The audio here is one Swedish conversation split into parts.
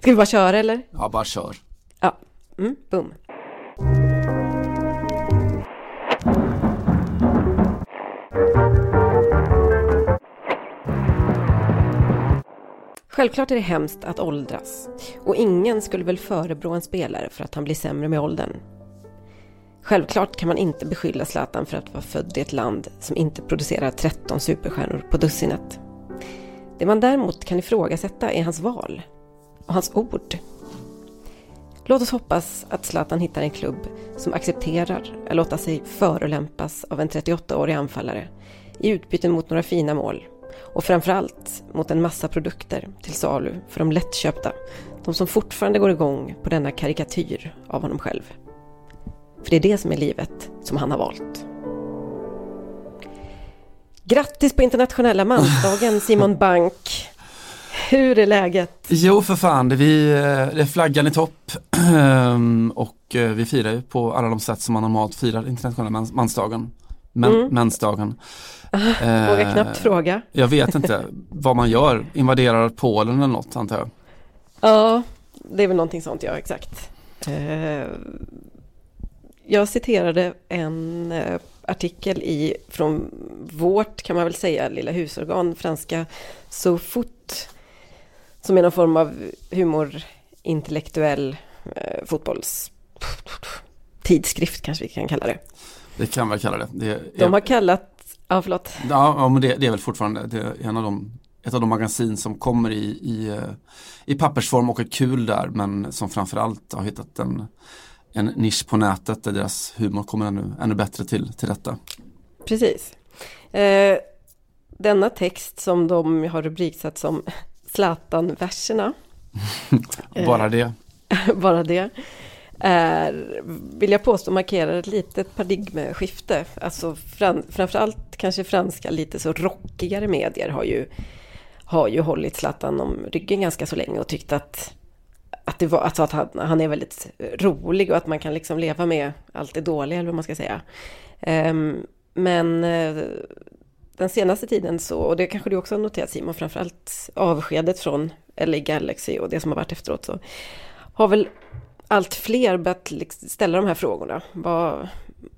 Ska vi bara köra eller? Ja, bara kör. Ja, mm, boom. Självklart är det hemskt att åldras och ingen skulle väl förebrå en spelare för att han blir sämre med åldern. Självklart kan man inte beskylla Zlatan för att vara född i ett land som inte producerar 13 superstjärnor på dussinet. Det man däremot kan ifrågasätta är hans val och hans ord. Låt oss hoppas att Zlatan hittar en klubb som accepterar att låta sig förolämpas av en 38-årig anfallare i utbyte mot några fina mål och framförallt mot en massa produkter till salu för de lättköpta, de som fortfarande går igång på denna karikatyr av honom själv. För det är det som är livet som han har valt. Grattis på internationella mansdagen Simon Bank! Hur är läget? Jo för fan, det vi, eh, det är flaggan i topp ehm, och eh, vi firar ju på alla de sätt som man normalt firar internationella mansdagen. Men, mm. Mensdagen. Vågar eh, knappt fråga. Jag vet inte vad man gör, invaderar Polen eller något antar jag. Ja, det är väl någonting sånt, ja exakt. Eh, jag citerade en eh, artikel i, från vårt, kan man väl säga, lilla husorgan, franska SoFoot, som är någon form av humorintellektuell eh, fotbolls tidskrift kanske vi kan kalla det. Det kan vi kalla det. det är, de har kallat Ja, förlåt. Ja, ja men det, det, är väl fortfarande det är en av de, ett av de magasin som kommer i, i, i pappersform och är kul där men som framförallt har hittat en, en nisch på nätet där deras humor kommer ännu, ännu bättre till, till detta. Precis. Eh, denna text som de har rubriksatt som Zlatan-verserna. bara det. bara det är, vill jag påstå, markerar ett litet paradigmskifte. Alltså fram, framförallt kanske franska lite så rockigare medier har ju, har ju hållit Zlatan om ryggen ganska så länge och tyckt att, att, det var, alltså att han, han är väldigt rolig och att man kan liksom leva med allt det dåliga, eller vad man ska säga. Um, men uh, den senaste tiden så, och det kanske du också har noterat Simon, framförallt avskedet från LA Galaxy och det som har varit efteråt så har väl allt fler börjat liksom ställa de här frågorna. Var,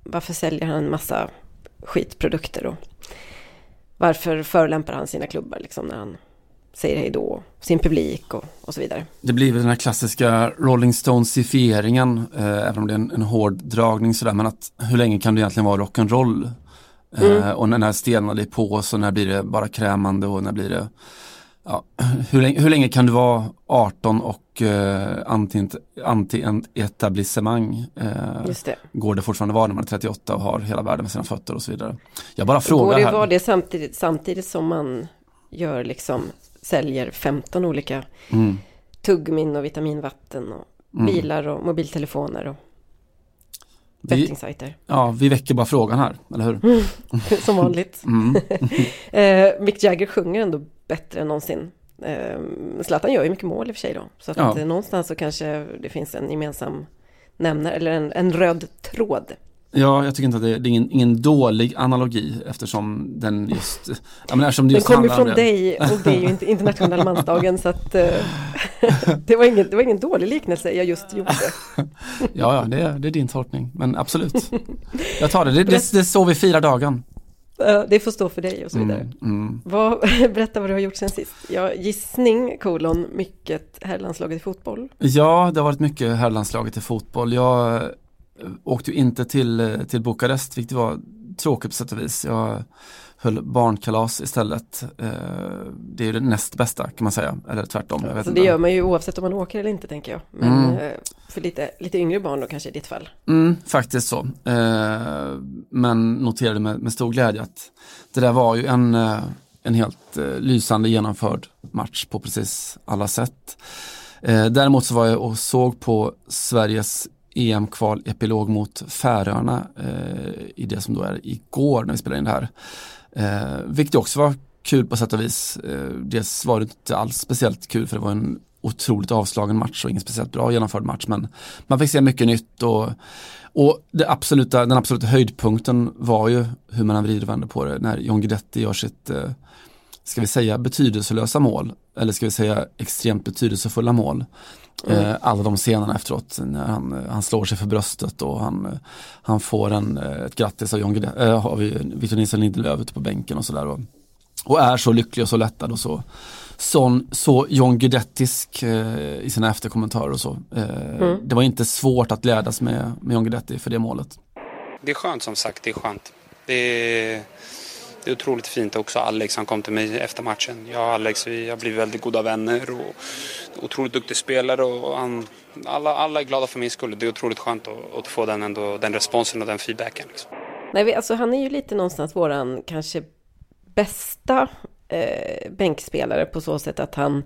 varför säljer han en massa skitprodukter och varför förolämpar han sina klubbar liksom när han säger hej då, sin publik och, och så vidare. Det blir väl den här klassiska Rolling Stones-ifieringen, eh, även om det är en, en hård dragning sådär, men att hur länge kan det egentligen vara rock'n'roll? Eh, mm. och när, stelnar det på så när blir det bara krämande och när blir det Ja, hur, länge, hur länge kan du vara 18 och eh, anti-etablissemang? Anti eh, det. Går det fortfarande vara när man är 38 och har hela världen med sina fötter och så vidare? Jag bara frågar Går det här. vara det samtidigt, samtidigt som man gör liksom, säljer 15 olika mm. tuggmin och vitaminvatten och mm. bilar och mobiltelefoner och bettingsajter. Ja, vi väcker bara frågan här, eller hur? Mm, som vanligt. mm. eh, Mick Jagger sjunger ändå bättre än någonsin. Eh, Zlatan gör ju mycket mål i och för sig då. Så att ja. Eh, någonstans så kanske det finns en gemensam nämnare eller en, en röd tråd. Ja, jag tycker inte att det, det är ingen, ingen dålig analogi eftersom den just... Ja, men eftersom det just den kommer från dig och det är ju inte internationella mansdagen så att uh, det, var ingen, det var ingen dålig liknelse jag just gjorde. ja, ja, det är, det är din tolkning, men absolut. Jag tar det, det, det, det är så vi firar dagen. Det får stå för dig och så vidare. Mm, mm. Vad, berätta vad du har gjort sen sist. Ja, gissning, kolon, mycket herrlandslaget i fotboll. Ja, det har varit mycket herrlandslaget i fotboll. Jag eh, åkte ju inte till, eh, till Bukarest, vilket var tråkigt på sätt och vis. Jag höll barnkalas istället. Eh, det är det näst bästa kan man säga, eller tvärtom. Jag vet det gör man ju oavsett om man åker eller inte tänker jag. Men mm. för lite, lite yngre barn då kanske i ditt fall. Mm, faktiskt så. Men noterade med, med stor glädje att det där var ju en, en helt lysande genomförd match på precis alla sätt. Däremot så var jag och såg på Sveriges EM-kval-epilog mot Färöarna eh, i det som då är igår när vi spelar in det här. Eh, vilket också var kul på sätt och vis. Eh, dels var det inte alls speciellt kul för det var en otroligt avslagen match och ingen speciellt bra genomförd match men man fick se mycket nytt och, och det absoluta, den absoluta höjdpunkten var ju hur man vrider och vänder på det när John Guidetti gör sitt, eh, ska vi säga betydelselösa mål eller ska vi säga extremt betydelsefulla mål. Mm. Eh, alla de scenerna efteråt när han, han slår sig för bröstet och han, han får en, ett grattis av, John, äh, av Victor Nilsson Lindelöf ute på bänken och sådär. Och, och är så lycklig och så lättad och så sån, så John Guidettisk eh, i sina efterkommentarer och så. Eh, mm. Det var inte svårt att glädjas med, med John Guidetti för det målet. Det är skönt som sagt, det är skönt. Det är, det är otroligt fint också Alex, han kom till mig efter matchen. Jag och Alex, vi har blivit väldigt goda vänner och otroligt duktig spelare och han, alla, alla är glada för min skull. Det är otroligt skönt att, att få den, ändå, den responsen och den feedbacken. Liksom. Nej, alltså, han är ju lite någonstans våran kanske bästa eh, bänkspelare på så sätt att han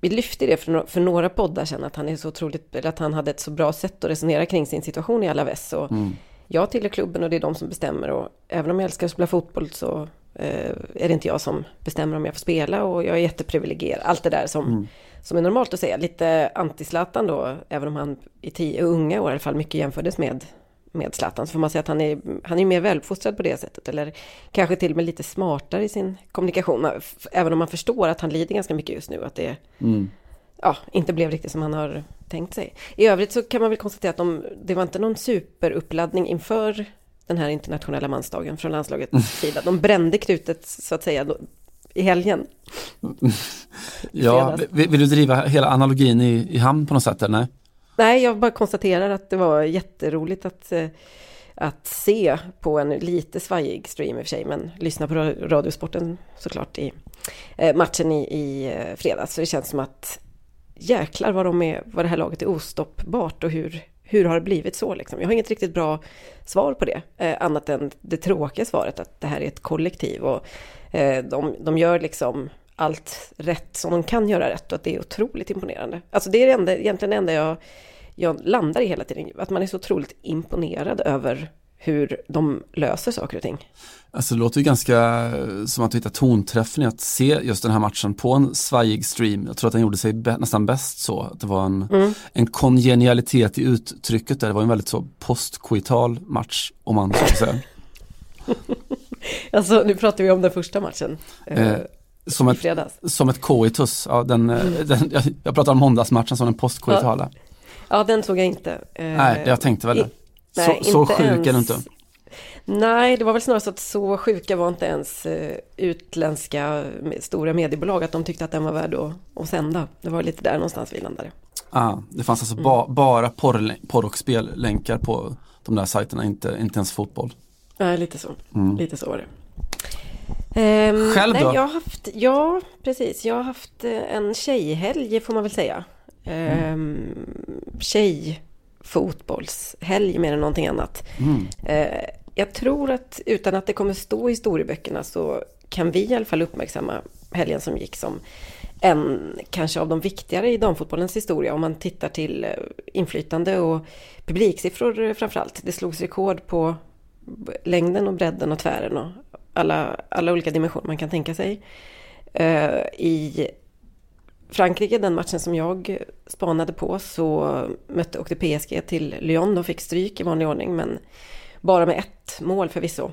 vi lyfte det för, för några poddar sen att han är så otroligt, att han hade ett så bra sätt att resonera kring sin situation i Alaves. Och mm. Jag tillhör klubben och det är de som bestämmer och även om jag älskar att spela fotboll så eh, är det inte jag som bestämmer om jag får spela och jag är jätteprivilegierad. Allt det där som, mm. som är normalt att säga. Lite anti-Zlatan då, även om han i tio, unga år i alla fall mycket jämfördes med med Zlatan så får man säga att han är, han är mer väluppfostrad på det sättet. Eller kanske till och med lite smartare i sin kommunikation. Även om man förstår att han lider ganska mycket just nu. Att det mm. Ja, inte blev riktigt som han har tänkt sig. I övrigt så kan man väl konstatera att de, det var inte någon superuppladdning inför den här internationella mansdagen från landslagets mm. sida. De brände krutet så att säga i helgen. ja, vill, vill, du driva hela analogin i, i hamn på något sätt eller? Nej? Nej, jag bara konstaterar att det var jätteroligt att, eh, att se på en lite svajig stream i och för sig, men lyssna på Radiosporten såklart i eh, matchen i, i eh, fredags. Så det känns som att jäklar vad, de är, vad det här laget är ostoppbart och hur, hur har det blivit så liksom? Jag har inget riktigt bra svar på det, eh, annat än det tråkiga svaret att det här är ett kollektiv och eh, de, de gör liksom allt rätt som de kan göra rätt och att det är otroligt imponerande. Alltså det är det enda, egentligen det enda jag, jag landar i hela tiden, att man är så otroligt imponerad över hur de löser saker och ting. Alltså det låter ju ganska som att du hittar tonträffen i att se just den här matchen på en svajig stream. Jag tror att den gjorde sig nästan bäst så. Att det var en, mm. en kongenialitet i uttrycket där. Det var en väldigt så postkoital match om man så säga. alltså nu pratar vi om den första matchen. Eh, som ett, som ett koitus, ja, den, mm. den, jag, jag pratar om måndagsmatchen som en postkoitala. Ja. ja, den såg jag inte. Nej, jag tänkte väl det. Nej, så, så sjuk ens, är du inte. Nej, det var väl snarare så att så sjuka var inte ens uh, utländska stora mediebolag att de tyckte att den var värd att, att sända. Det var lite där någonstans vi landade. Ah, det fanns alltså mm. ba, bara porr, porr och spellänkar på de där sajterna, inte, inte ens fotboll. Nej, lite så. Mm. Lite så var det. Um, Själv då? Nej, jag har haft, ja, precis. Jag har haft eh, en tjejhelg får man väl säga. Mm. Um, tjejfotbollshelg mer än någonting annat. Mm. Uh, jag tror att utan att det kommer stå i historieböckerna så kan vi i alla fall uppmärksamma helgen som gick som en kanske av de viktigare i damfotbollens historia om man tittar till eh, inflytande och publiksiffror framförallt. Det slogs rekord på längden och bredden och tvären och alla, alla olika dimensioner man kan tänka sig. I Frankrike, den matchen som jag spanade på, så mötte, åkte PSG till Lyon. och fick stryk i vanlig ordning, men bara med ett mål förvisso.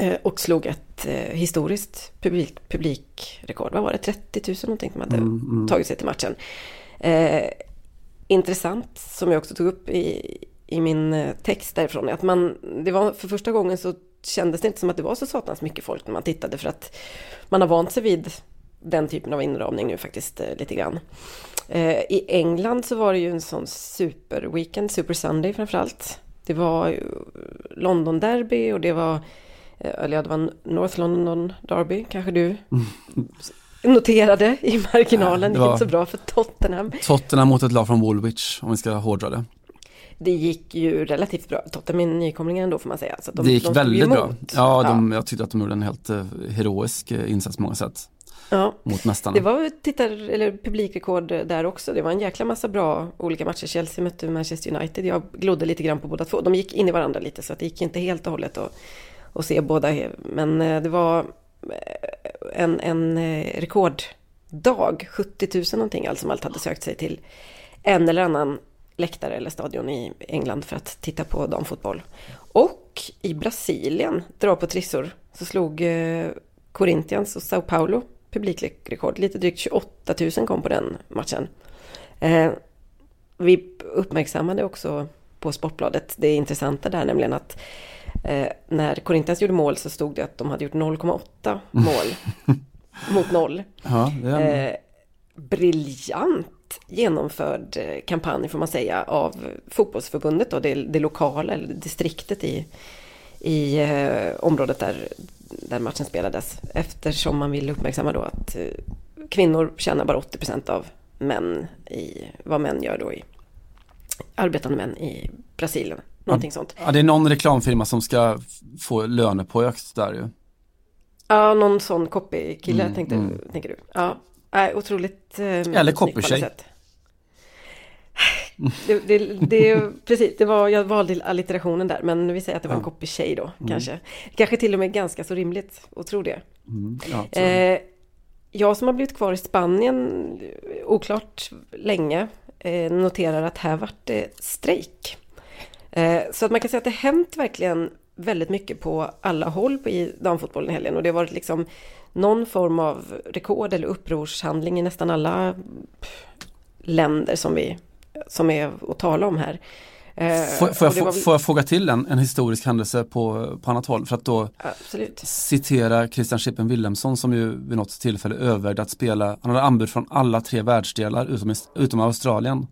Uh, och slog ett uh, historiskt publik, publikrekord. Vad var det? 30 000 någonting som hade mm, mm. tagit sig till matchen. intressant, som jag också tog upp i, i min text därifrån, att man, det var för första gången så kändes det inte som att det var så satans mycket folk när man tittade för att man har vant sig vid den typen av inramning nu faktiskt eh, lite grann. Eh, I England så var det ju en sån superweekend, Super Sunday framförallt. Det var London Derby och det var, eh, eller ja, det var North London Derby, kanske du noterade i marginalen. Det, gick inte så bra för Tottenham. Tottenham mot ett lag från Woolwich, om vi ska hårdra det det gick ju relativt bra. Tottenham är nykomlingar ändå får man säga. Så de, det gick de väldigt bra. Ja, de, ja, jag tyckte att de gjorde en helt heroisk insats på många sätt. Ja. Mot mästarna. Det var tittar, eller publikrekord där också. Det var en jäkla massa bra olika matcher. Chelsea mötte Manchester United. Jag glodde lite grann på båda två. De gick in i varandra lite så att det gick inte helt och hållet att, att se båda. Men uh, det var en, en rekorddag. 70 000 någonting allt som allt hade sökt sig till en eller annan läktare eller stadion i England för att titta på damfotboll. Och i Brasilien, dra på trissor, så slog eh, Corinthians och Sao Paulo publikrekord. Lite drygt 28 000 kom på den matchen. Eh, vi uppmärksammade också på Sportbladet det intressanta där, nämligen att eh, när Corinthians gjorde mål så stod det att de hade gjort 0,8 mål mot noll. Ja, är... Eh, briljant genomförd eh, kampanj får man säga av fotbollsförbundet och det, det lokala eller distriktet i, i eh, området där, där matchen spelades. Eftersom man vill uppmärksamma då att eh, kvinnor tjänar bara 80 procent av män i vad män gör då i arbetande män i Brasilien. Någonting ja, sånt. Ja, det är någon reklamfirma som ska få lönepåökt där ju. Ja, någon sån copy-kille Mm, tänkte, mm. tänker du. Ja, otroligt eh, Eller copytjej. Det, det, det, precis, det var, jag valde allitterationen där, men vi säger att det var en Ja. copy-tjej då, kanske. Kanske till och med ganska så rimligt att tro det. Mm, ja. Eh, jag som har blivit kvar i Spanien, oklart länge, eh, noterar att här vart det strejk. Eh, så att man kan säga att det hänt verkligen väldigt mycket på alla håll i damfotbollen i helgen. Och det har varit liksom någon form av rekord eller upprorshandling i nästan alla länder som, vi, som är att tala om här. Eh, Får, får, jag, väl- får jag fråga till en, en historisk händelse på, på annat håll? För att då Absolut. citera Christian Chippen Wilhelmsson som ju vid något tillfälle övervägde att spela, han hade anbud från alla tre världsdelar utom, utom Australien.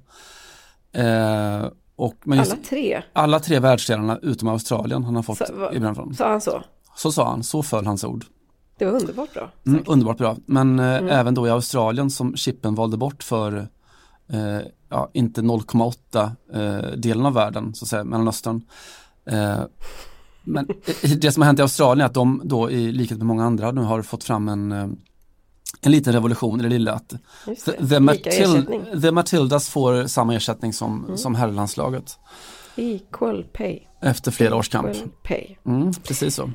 Eh, och, just, Alla tre, alla tre världsdelarna utom Australien han har fått Så, ibland från. sa han så? Så sa han, så föll hans ord. Det var underbart bra. Mm, underbart bra. Men eh, även då i Australien som Chippen valde bort för eh, ja, inte 0,8 eh, delen av världen, så att säga, Mellanöstern. Eh, men det som har hänt i Australien är att de då i likhet med många andra nu har fått fram en, eh, en liten revolution i det lilla att det. the, Matil- the Matildas får samma ersättning som, som herrlandslaget Equal pay. efter flera års kamp. Mm, precis så.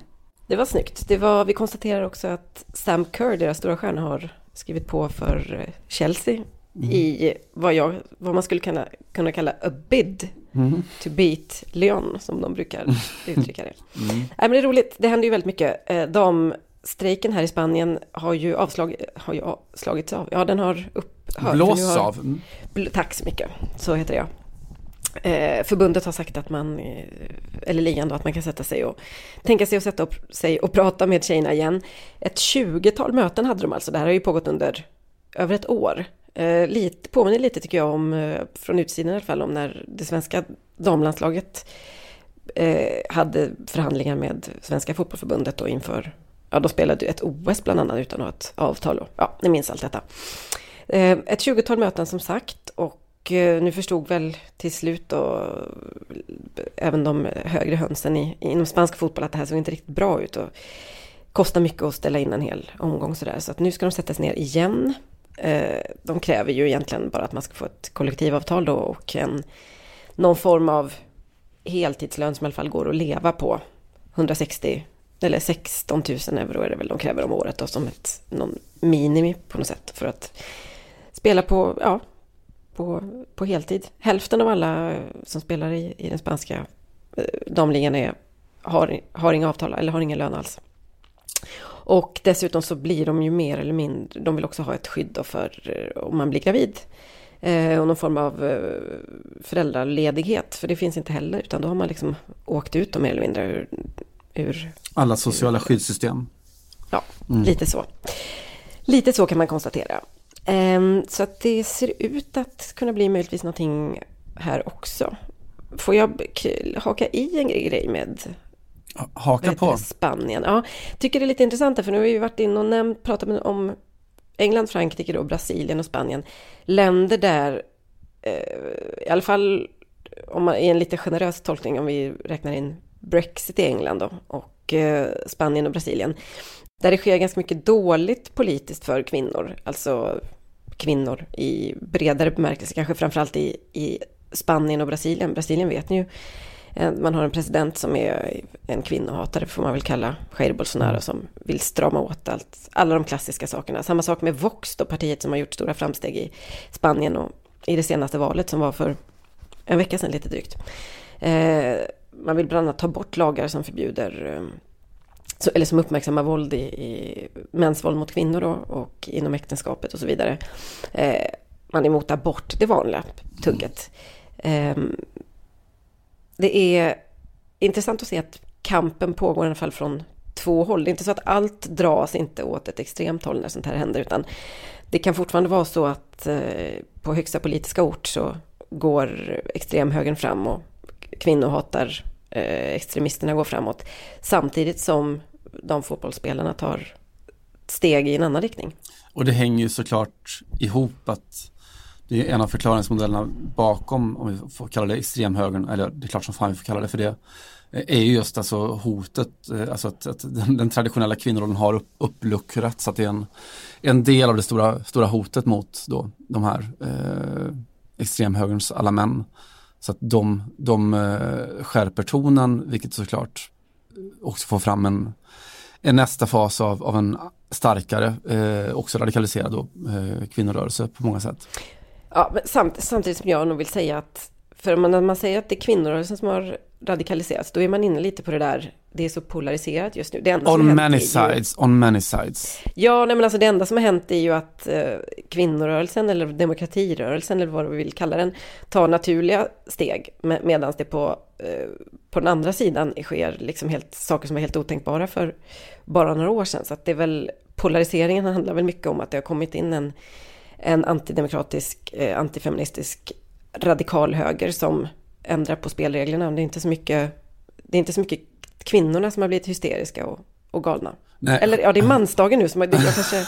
Det var snyggt. Det var, vi konstaterar också att Sam Kerr, deras stora stjärna, har skrivit på för eh, Chelsea i vad, jag, vad man skulle kunna, kunna kalla a bid Mm. to beat Lyon, som de brukar uttrycka det. Mm. Nej, men det är roligt, det händer ju väldigt mycket. Eh, Damstrejken här i Spanien har ju, avslag, har ju av- slagits av. Ja, den har upphört. Blås har- av. Mm. Bl- Tack så mycket, så heter det ja. Eh, förbundet har sagt att man, eh, eller ligan då, att man kan sätta sig och tänka sig att sätta upp sig och prata med tjejerna igen. Ett 20-tal möten hade de alltså, det här har ju pågått under över ett år. Eh, lite, påminner lite tycker jag om, eh, från utsidan i alla fall, om när det svenska damlandslaget eh, hade förhandlingar med Svenska fotbollförbundet och inför, ja de spelade ju ett OS bland annat utan att ha ett avtal och ja, ni minns allt detta. Eh, ett 20-tal möten som sagt och eh, nu förstod väl till slut då eh, även de högre hönsen i, inom spansk fotboll att det här såg inte riktigt bra ut och kostar mycket att ställa in en hel omgång sådär. Så att nu ska de sättas ner igen. Eh, de kräver ju egentligen bara att man ska få ett kollektivavtal då och en, någon form av heltidslön som i alla fall går att leva på. 160 eller 16 000 euro är det väl de kräver om året då som ett någon minimi på något sätt för att spela på, ja, på, på heltid. Hälften av alla som spelar i, i den spanska eh, damligan är, har, har inga avtal eller har ingen lön alls. Och dessutom så blir de ju mer eller mindre, de vill också ha ett skydd då för eh, om man blir gravid. Eh, och någon form av eh, föräldraledighet, för det finns inte heller, utan då har man liksom åkt ut då mer eller mindre ur, ur Alla sociala skyddssystem. Ja, Mm. lite så. Lite så kan man konstatera. Ehm, så att det ser ut att kunna bli möjligtvis någonting här också. Får jag haka i en grej med Haka på. Spanien? Ja, tycker det är lite intressant för nu har vi varit inne och nämnt, pratat om England, Frankrike, då, Brasilien och Spanien. Länder där, eh, i alla fall om man, i en lite generös tolkning, om vi räknar in Brexit i England då, och eh, Spanien och Brasilien, där det sker ganska mycket dåligt politiskt för kvinnor, alltså kvinnor i bredare bemärkelse, kanske framförallt i, i Spanien och Brasilien. Brasilien vet ni ju, man har en president som är en kvinnohatare, får man väl kalla Jair Bolsonaro, som vill strama åt allt, alla de klassiska sakerna. Samma sak med Vox, då, partiet som har gjort stora framsteg i Spanien och i det senaste valet som var för en vecka sedan lite drygt. Eh, man vill bland annat ta bort lagar som förbjuder eh, så, eller som uppmärksammar våld i, i mäns våld mot kvinnor då, och inom äktenskapet och så vidare. Eh, man är emot abort, det vanliga tugget. Det är intressant att se att kampen pågår i alla fall från två håll. Det är inte så att allt dras inte åt ett extremt håll när sånt här händer, utan det kan fortfarande vara så att eh, på högsta politiska ort så går extremhögern fram och kvinnohatar eh, extremisterna går framåt. Samtidigt som de fotbollsspelarna tar steg i en annan riktning. Och det hänger ju såklart ihop att det är en av förklaringsmodellerna bakom, om vi får kalla det extremhögern, eller det är klart som fan vi får kalla det för det, är ju just alltså hotet, eh, alltså att, att den, den, traditionella kvinnorollen har upp, uppluckrats, så att det är en, en del av det stora, stora hotet mot då, de här eh, extremhögerns alla män. Så att de, de eh, skärper tonen, vilket såklart också får fram en, en nästa fas av, av en starkare, eh, också radikaliserad då, eh, kvinnorörelse på många sätt. Ja, men samt, samtidigt som jag nog vill säga att för när man säger att det är kvinnorörelsen som har radikaliserats, då är man inne lite på det där, det är så polariserat just nu. Det enda on many sides, ju, on many sides. Ja, nej men alltså det enda som har hänt är ju att eh, kvinnorörelsen eller demokratirörelsen eller vad vi vill kalla den, tar naturliga steg, med, medan det på, eh, på den andra sidan sker liksom helt, saker som är helt otänkbara för bara några år sedan. Så att det är väl, polariseringen handlar väl mycket om att det har kommit in en, en antidemokratisk, eh, antifeministisk radikal höger som ändrar på spelreglerna. Det är inte så mycket, det är inte så mycket kvinnorna som har blivit hysteriska och, och galna. Nej. Eller ja, det är mansdagen nu, som jag kanske,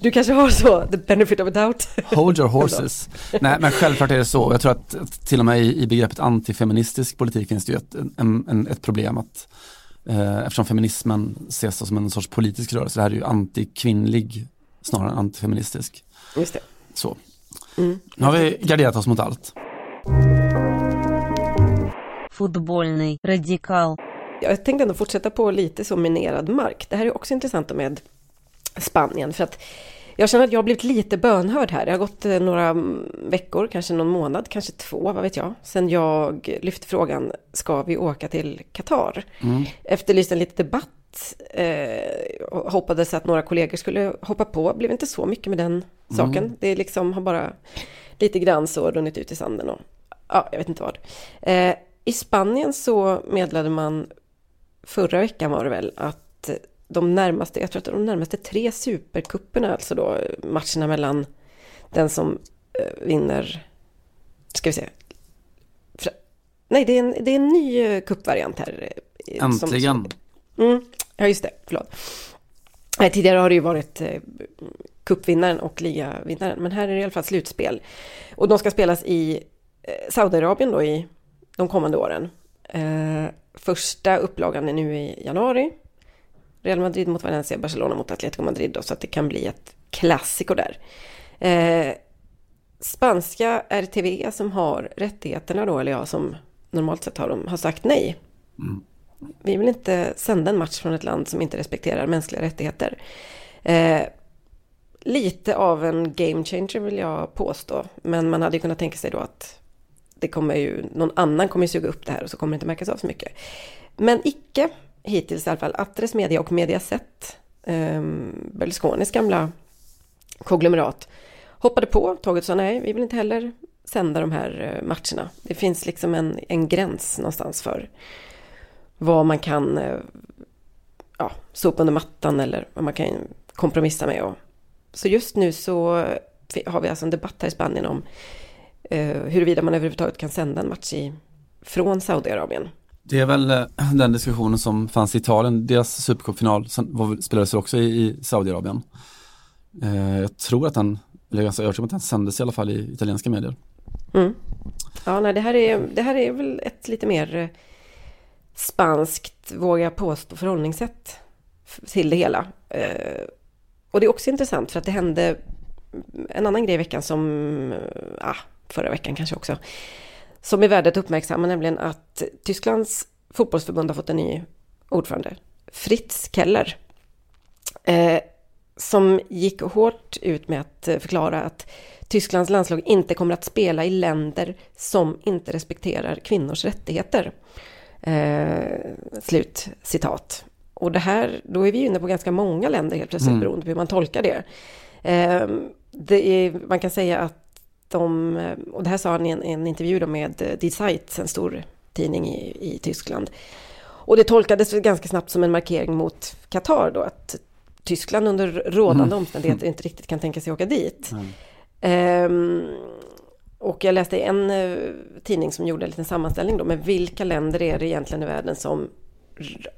du kanske har så, the benefit of a doubt. Hold your horses. Nej, men självklart är det så. Jag tror att till och med i, i begreppet antifeministisk politik finns det ju ett, en, en, ett problem att eh, eftersom feminismen ses som en sorts politisk rörelse, det här är ju antikvinnlig snarare än antifeministisk. Just det. Så. Mm. Nu har vi garderat oss mot allt. Fotbollny radikal. Jag tänkte ändå fortsätta på lite så minerad mark. Det här är också intressant med Spanien. För att jag känner att jag har blivit lite bönhörd här. Det har gått eh, några veckor, kanske någon månad, kanske två, vad vet jag. Sen jag lyfte frågan, ska vi åka till Qatar? Mm. Efterlyste en liten debatt. Eh, hoppades att några kollegor skulle hoppa på. Blev inte så mycket med den saken. Mm. Det liksom har bara lite grann så runnit ut i sanden och ja, jag vet inte vad. Eh, I Spanien så meddelade man förra veckan var det väl att de närmaste, jag tror att de närmaste tre superkupperna, alltså då matcherna mellan den som eh, vinner, ska vi se, nej det är en, det är en ny eh, kuppvariant här. Eh, Äntligen! Som, mm, ja just det, förlåt. Tidigare har det ju varit cupvinnaren och ligavinnaren. Men här är det i alla fall slutspel. Och de ska spelas i eh, Saudiarabien då i de kommande åren. Eh, första upplagan är nu i januari. Real Madrid mot Valencia, Barcelona mot Atletico Madrid då, så att det kan bli ett klassiko där. Eh, spanska RTV som har rättigheterna då, eller ja, som normalt sett har de, har sagt nej. Mm. Vi vill inte sända en match från ett land som inte respekterar mänskliga rättigheter. Eh, lite av en game changer vill jag påstå. Men man hade ju kunnat tänka sig då att det kommer ju, någon annan kommer ju suga upp det här och så kommer det inte märkas av så mycket. Men icke hittills i alla fall. Attres Media och Mediaset, eh, Berlusconis gamla konglomerat, hoppade på tåget och sa nej, vi vill inte heller sända de här eh, matcherna. Det finns liksom en, en gräns någonstans för vad man kan eh, ja, sopa under mattan eller vad man kan kompromissa med och så just nu så har vi alltså en debatt här i Spanien om eh, huruvida man överhuvudtaget kan sända en match i, från Saudiarabien. Det är väl eh, den diskussionen som fanns i Italien. Deras supercupfinal spelades också i, i Saudiarabien. Eh, jag tror att den, eller jag är ganska övertygad om att den sändes i alla fall i italienska medier. Mm. Ja, nej, det här, är, det här är väl ett lite mer eh, spanskt, vågar jag påstå, förhållningssätt till det hela. Eh, och det är också intressant för att det hände en annan grej i veckan som, eh, ah, förra veckan kanske också, som är värd att uppmärksamma, nämligen att Tysklands fotbollsförbund har fått en ny ordförande, Fritz Keller, eh, som gick hårt ut med att förklara att Tysklands landslag inte kommer att spela i länder som inte respekterar kvinnors rättigheter. Eh, slut citat. och det här, då är vi inne på ganska många länder helt plötsligt mm. beroende på hur man tolkar det. Eh, det är, man kan säga att de, och det här sa han i en, en intervju med Die Zeit, en stor tidning i, i Tyskland. Och det tolkades ganska snabbt som en markering mot Qatar då, att Tyskland under rådande mm. omständigheter inte riktigt kan tänka sig åka dit. Mm. Um, och jag läste en uh, tidning som gjorde en liten sammanställning då med vilka länder är det egentligen i världen som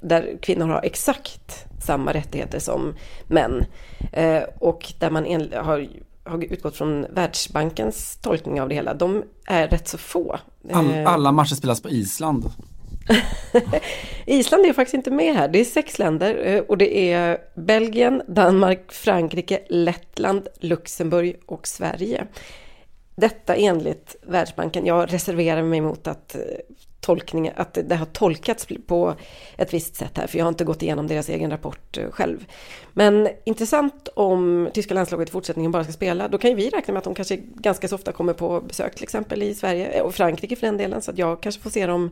där kvinnor har exakt samma rättigheter som män. Uh, och där man en, har, har utgått från Världsbankens tolkning av det hela. De är rätt så få. All, ehm. alla matcher spelas på Island. Island är faktiskt inte med här. Det är sex länder eh, och det är Belgien, Danmark, Frankrike, Lettland, Luxemburg och Sverige. Detta enligt Världsbanken. Jag reserverar mig mot att, eh, tolkning, att det har tolkats på ett visst sätt här, för jag har inte gått igenom deras egen rapport eh, själv. Men intressant om tyska landslaget i fortsättningen bara ska spela, då kan ju vi räkna med att de kanske ganska så ofta kommer på besök till exempel i Sverige, eh, och Frankrike för den delen, så att jag kanske får se dem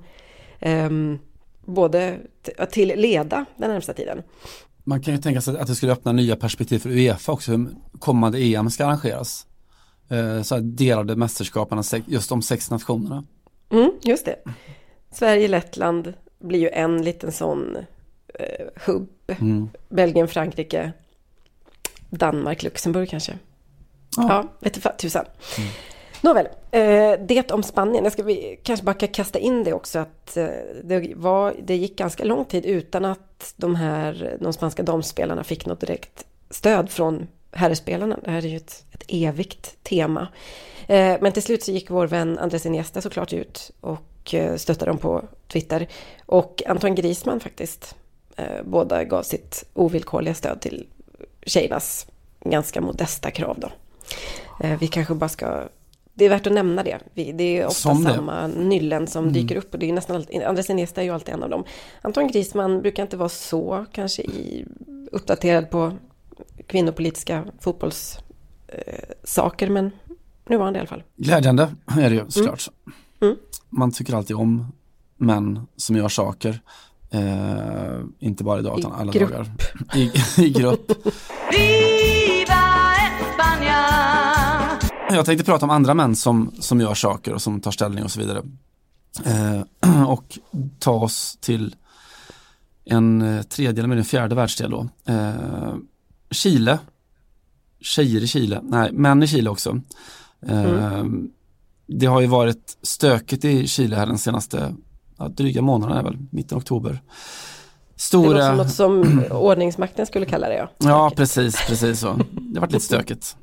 um, både till leda den närmsta tiden. Man kan ju tänka sig att det skulle öppna nya perspektiv för Uefa också, hur kommande EM ska arrangeras. Uh, så delade mästerskapen, just de sex nationerna. Mm, just det. Sverige, Lettland blir ju en liten sån eh, hubb. Mm. Belgien, Frankrike, Danmark, Luxemburg kanske. Ja, ja vet tusan. Mm. Nåväl, eh, det om Spanien. Jag ska vi kanske bara kasta in det också att eh, det, var, det gick ganska lång tid utan att de här de spanska damspelarna fick något direkt stöd från herrspelarna. Det här är ju ett, ett evigt tema. Eh, men till slut så gick vår vän Andres Iniesta såklart ut och stöttade dem på Twitter. Och Antoine Griezmann faktiskt. Båda gav sitt ovillkorliga stöd till tjejernas ganska modesta krav då. Vi kanske bara ska det är värt att nämna det. Det är ofta som samma nyllen som mm. dyker upp och det är nästan alltid, Andres Iniesta är ju alltid en av dem. Anton Grisman brukar inte vara så kanske i, uppdaterad på kvinnopolitiska fotbollssaker eh, men nu var han det i alla fall. Glädjande är det ju såklart. Mm. Mm. Man tycker alltid om män som gör saker. Eh, inte bara idag utan alla grupp. dagar. I, I grupp. Jag tänkte prata om andra män som, som gör saker och som tar ställning och så vidare. Eh, och ta oss till en eh, tredje eller en fjärde världsdel då. Eh, Chile. Tjejer i Chile, nej män i Chile också. Mm. Det har ju varit stökigt i Chile här den senaste ja, dryga månaden är väl, mitten av oktober. Stora... Det låter som något som ordningsmakten skulle kalla det ja. Ja precis, precis så. Det har varit lite stökigt.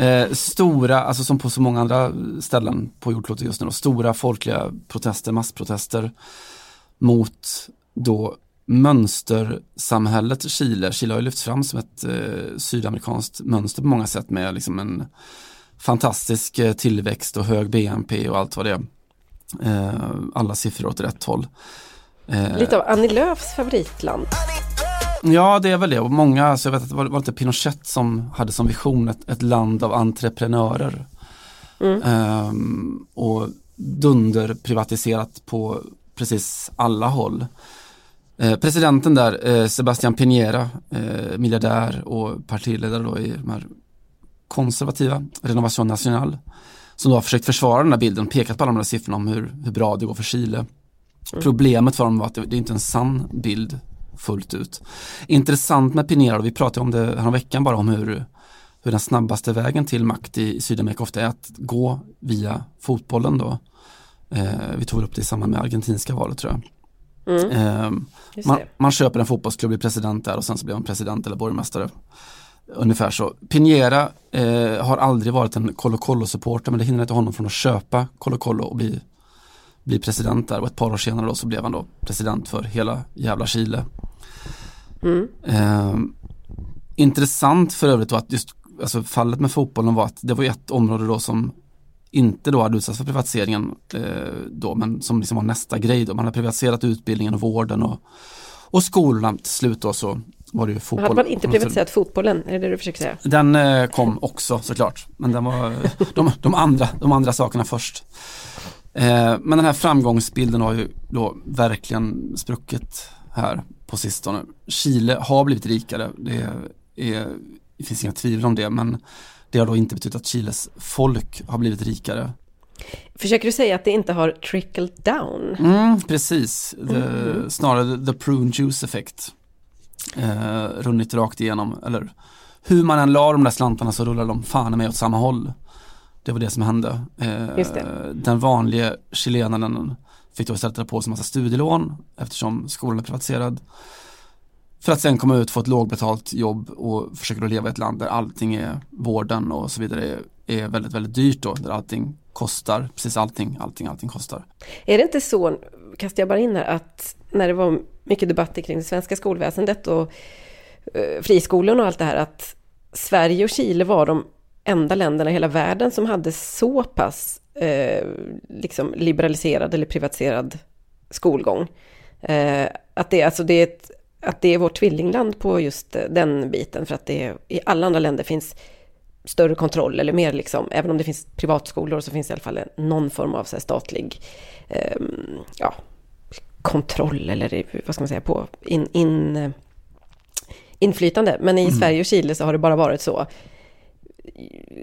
Eh, stora, alltså som på så många andra ställen på jordklotet just nu, då, stora folkliga protester, massprotester mot då mönstersamhället Chile. Chile har ju lyfts fram som ett eh, sydamerikanskt mönster på många sätt med liksom en fantastisk eh, tillväxt och hög BNP och allt vad det är. Eh, alla siffror åt rätt håll. Eh, Lite av Annie Lööfs favoritland. Ja, det är väl det. Och många, alltså jag vet att det var, var lite Pinochet som hade som vision ett, ett land av entreprenörer. Mm. Um, och dunderprivatiserat på precis alla håll. Eh, presidenten där, eh, Sebastian Piñera, eh, miljardär och partiledare då i de här konservativa, Renovation National, som då har försökt försvara den här bilden, pekat på alla de här siffrorna om hur, hur bra det går för Chile. Mm. Problemet för dem var att det, det är inte en sann bild fullt ut. Intressant med Pinero, vi pratade om det här veckan bara om hur, hur den snabbaste vägen till makt i Sydamerika ofta är att gå via fotbollen då. Eh, vi tog upp det i samband med argentinska valet tror jag. Mm. Eh, man, man, köper en fotbollsklubb, blir president där och sen så blir man president eller borgmästare. Ungefär så. Pinera eh, har aldrig varit en Colo Colo-supporter men det hindrar inte honom från att köpa Colo Colo och bli, bli president där och ett par år senare då så blev han då president för hela jävla Chile. Mm. Eh, intressant för övrigt var att just alltså fallet med fotbollen var att det var ett område då som inte då hade utsatts för privatiseringen eh, då, men som liksom var nästa grej då. Man hade privatiserat utbildningen och vården och, och skolorna till slut då så var det ju fotboll. Hade man inte privatiserat fotbollen? Är det det du försöker säga? Den eh, kom också såklart, men den var de, de, andra, de andra sakerna först. Eh, men den här framgångsbilden har ju då verkligen spruckit här. på sistone. Chile har blivit rikare, det, är, det finns inga tvivel om det, men det har då inte betytt att Chiles folk har blivit rikare. Försöker du säga att det inte har trickled down? Mm, precis, the, mm. snarare the prune juice effekt. Eh, runnit rakt igenom, eller hur man än la de där slantarna så rullar de fan med åt samma håll. Det var det som hände. Eh, den vanliga chilenaren fick då istället dra på sig en massa studielån eftersom skolan är privatiserad. För att sen komma ut, få ett lågbetalt jobb och försöka leva i ett land där allting är vården och så vidare är väldigt, väldigt dyrt då, där allting kostar, precis allting, allting, allting kostar. Är det inte så, kastar jag bara in här, att när det var mycket debatter kring det svenska skolväsendet och eh, friskolorna och allt det här, att Sverige och Chile var de enda länderna i hela världen som hade så pass eh, liksom liberaliserad eller privatiserad skolgång. Eh, att, det, alltså det är ett, att det är vårt tvillingland på just den biten, för att det är, i alla andra länder finns större kontroll eller mer liksom, även om det finns privatskolor så finns det i alla fall någon form av så statlig eh, ja, kontroll eller vad ska man säga på in, in, inflytande. Men i mm. Sverige och Chile så har det bara varit så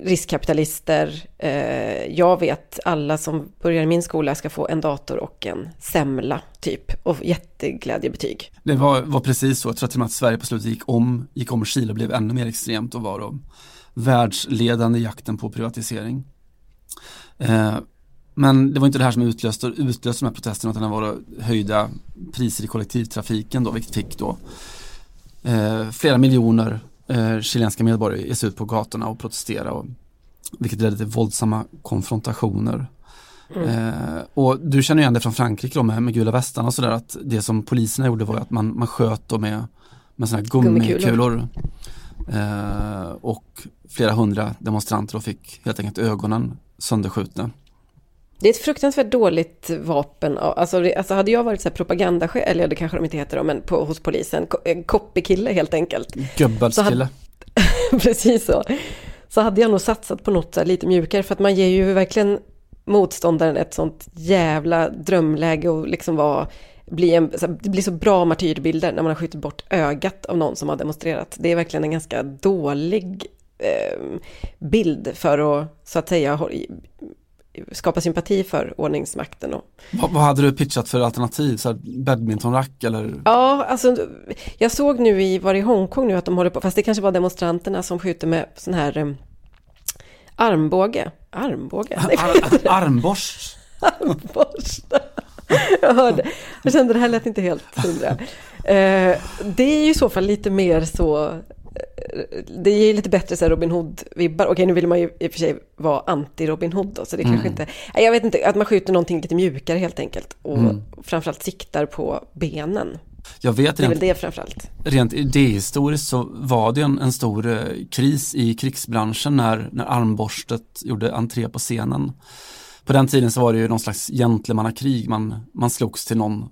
riskkapitalister. Eh, jag vet alla som börjar i min skola ska få en dator och en semla typ och jätteglädjebetyg. Det var, var precis så, jag tror till och med att Sverige på slutet gick om, gick om Chile och blev ännu mer extremt och var då världsledande i jakten på privatisering. Eh, men det var inte det här som utlöste, utlöste de här protesterna utan det var höjda priser i kollektivtrafiken då, vilket fick då eh, flera miljoner eh, chilenska medborgare ge sig ut på gatorna och protestera. Och, vilket ledde till våldsamma konfrontationer. Mm. Eh, och du känner igen det från Frankrike då med, med gula västarna och sådär att det som poliserna gjorde var att man, man sköt då med, med sådana här gummikulor. Eh, och flera hundra demonstranter då fick helt enkelt ögonen sönderskjutna. Det är ett fruktansvärt dåligt vapen. Alltså, alltså hade jag varit så här propagandachef, eller det kanske de inte heter då, men på, hos polisen, en copykille helt enkelt. Göbbelskille. Precis så. Så hade jag nog satsat på något så lite mjukare, för att man ger ju verkligen motståndaren ett sånt jävla drömläge och liksom vara bli en, det blir så bra martyrbilder när man har skjutit bort ögat av någon som har demonstrerat. Det är verkligen en ganska dålig eh, bild för att så att säga skapa sympati för ordningsmakten. Och... Vad, vad hade du pitchat för alternativ? Så badmintonrack eller? Ja, alltså jag såg nu i, var i Hongkong nu att de håller på, fast det kanske var demonstranterna som skjuter med sån här um, armbåge. Armbåge? Ar armborst? armborst. jag hörde, jag kände det här lät inte helt hundra. Uh, det är ju i så fall lite mer så det ger lite bättre så Robin Hood-vibbar. Okej, nu vill man ju i och för sig vara anti-Robin Hood då, så det mm. kanske inte... Jag vet inte, att man skjuter någonting lite mjukare helt enkelt. Och mm. framförallt siktar på benen. Jag vet det är väl det framförallt. Rent idéhistoriskt så var det en, en stor eh, kris i krigsbranschen när, när armborstet gjorde entré på scenen. På den tiden så var det ju någon slags gentlemannakrig, man, man slogs till någon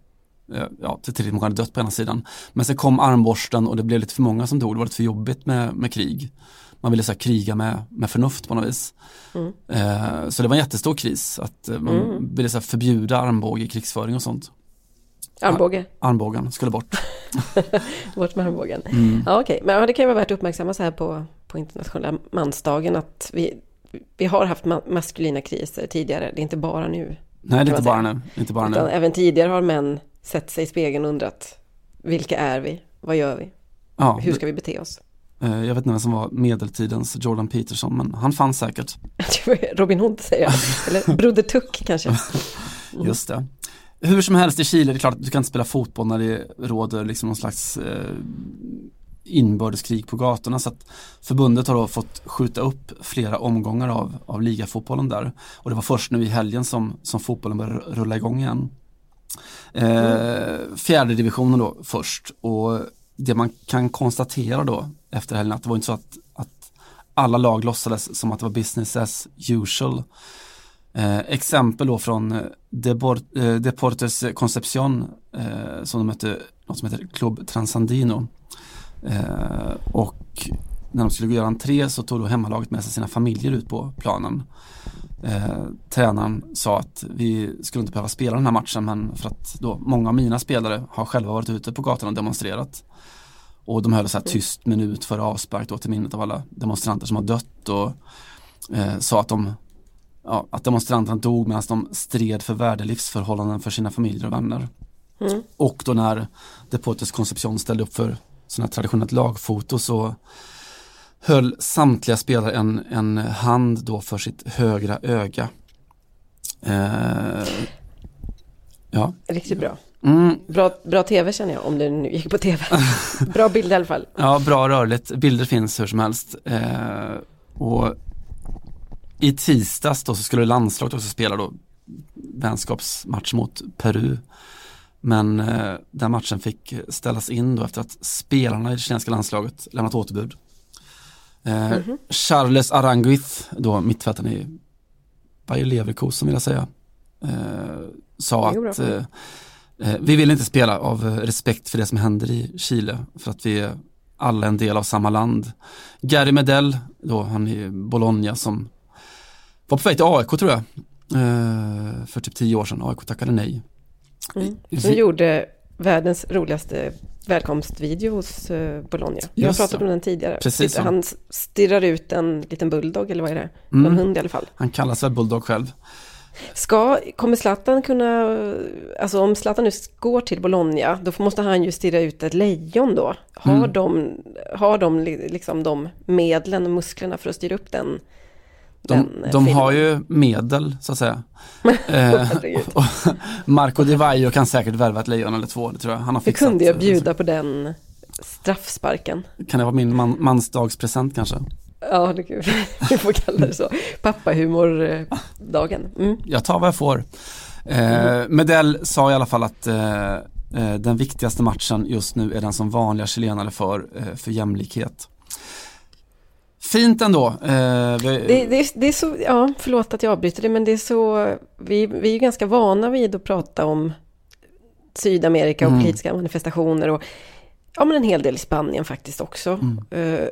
ja, till tillräckligt många hade dött på ena sidan. Men sen kom armborsten och det blev lite för många som dog, det var lite för jobbigt med, med krig. Man ville så här, kriga med, med förnuft på något vis. Mm. Eh, så det var en jättestor kris, att eh, man mm. ville så här, förbjuda armbåge i krigsföring och sånt. Armbåge? Ar armbågen skulle bort. bort med armbågen. Mm. Ja, okej. Okay. Men ja, det kan ju vara värt att uppmärksamma så här på, på internationella mansdagen att vi, vi har haft ma maskulina kriser tidigare. Det är inte bara nu. Nej, det är inte bara nu. Inte bara Utan nu. Även tidigare har män sett sig i spegeln och undrat vilka är vi? Vad gör vi? Ja, Hur ska vi bete oss? Eh, jag vet inte vem som var medeltidens Jordan Peterson men han fanns säkert. Robin Hood säger jag, eller Broder Tuck kanske. Mm. Just det. Hur som helst i Chile, det är klart att du kan inte spela fotboll när det råder liksom någon slags eh, inbördeskrig på gatorna. Så att förbundet har då fått skjuta upp flera omgångar av, av ligafotbollen där. Och det var först nu i helgen som, som fotbollen började rulla igång igen. Eh, fjärde divisionen då först och det man kan konstatera då efter helgen att det var inte så att, att alla lag låtsades som att det var business as usual. Eh, exempel då från eh, Deport, eh, Deportes Concepcion eh, som de mötte något som heter Club Transandino. Eh, och när de skulle göra entré så tog då hemmalaget med sig sina familjer ut på planen. Eh, tränaren sa att vi skulle inte behöva spela den här matchen men för att då många av mina spelare har själva varit ute på gatan och demonstrerat. Och de höll så här tyst minut före avspark då till minnet av alla demonstranter som har dött och eh, sa att de ja, att demonstranterna dog medan de stred för värdelivsförhållanden för sina familjer och vänner. Mm. Och då när Deportes Concepcion ställde upp för sådana traditionellt lagfoto så höll samtliga spelare en, en hand då för sitt högra öga. Eh, ja. Riktigt bra. Mm. Bra, bra tv känner jag, om det nu gick på tv. bra bild i alla fall. Ja, bra rörligt. Bilder finns hur som helst. Eh, och i tisdags då så skulle landslaget också spela då vänskapsmatch mot Peru. Men eh, den matchen fick ställas in då efter att spelarna i det chilenska landslaget lämnat återbud. Eh, mm -hmm. Charles Aranguiz, då mittfältaren i Bayer Leverkusen vill jag säga, eh, sa att eh, eh, vi vill inte spela av respekt för det som händer i Chile för att vi är alla en del av samma land. Gary Medell, då han i Bologna som var på väg till AIK tror jag. Eh, för typ tio år sedan. AIK tackade nej. Mm. Som gjorde världens roligaste välkomstvideo hos uh, Bologna. Jag har pratat om den tidigare. Precis han stirrar ut en liten bulldog, eller vad är det? Mm. En hund i alla fall. Han kallas väl bulldog själv. Ska, kommer Zlatan kunna, alltså om Zlatan nu går till Bologna, då måste han ju stirra ut ett lejon då. Har mm. de, har de liksom de medlen och musklerna för att styra upp den de, eh, de har ju medel så att säga. eh, Marco Di Vaio kan säkert värva ett lejon eller två, det tror jag. Han har fixat. Det kunde jag bjuda på den straffsparken. Kan det vara min man, mansdagspresent kanske? Ja, det, vi får kalla det så. Pappahumordagen. Mm. Jag tar vad jag får. Eh. Medell sa i alla fall att eh, eh, den viktigaste matchen just nu är den som vanliga chilenare för, eh, för jämlikhet. Fint ändå. Eh, vi... det, det, det, är så, ja, förlåt att jag avbryter det, men det är så, vi, vi är ganska vana vid att prata om Sydamerika och mm. politiska manifestationer och ja, men en hel del i Spanien faktiskt också. Mm. Eh,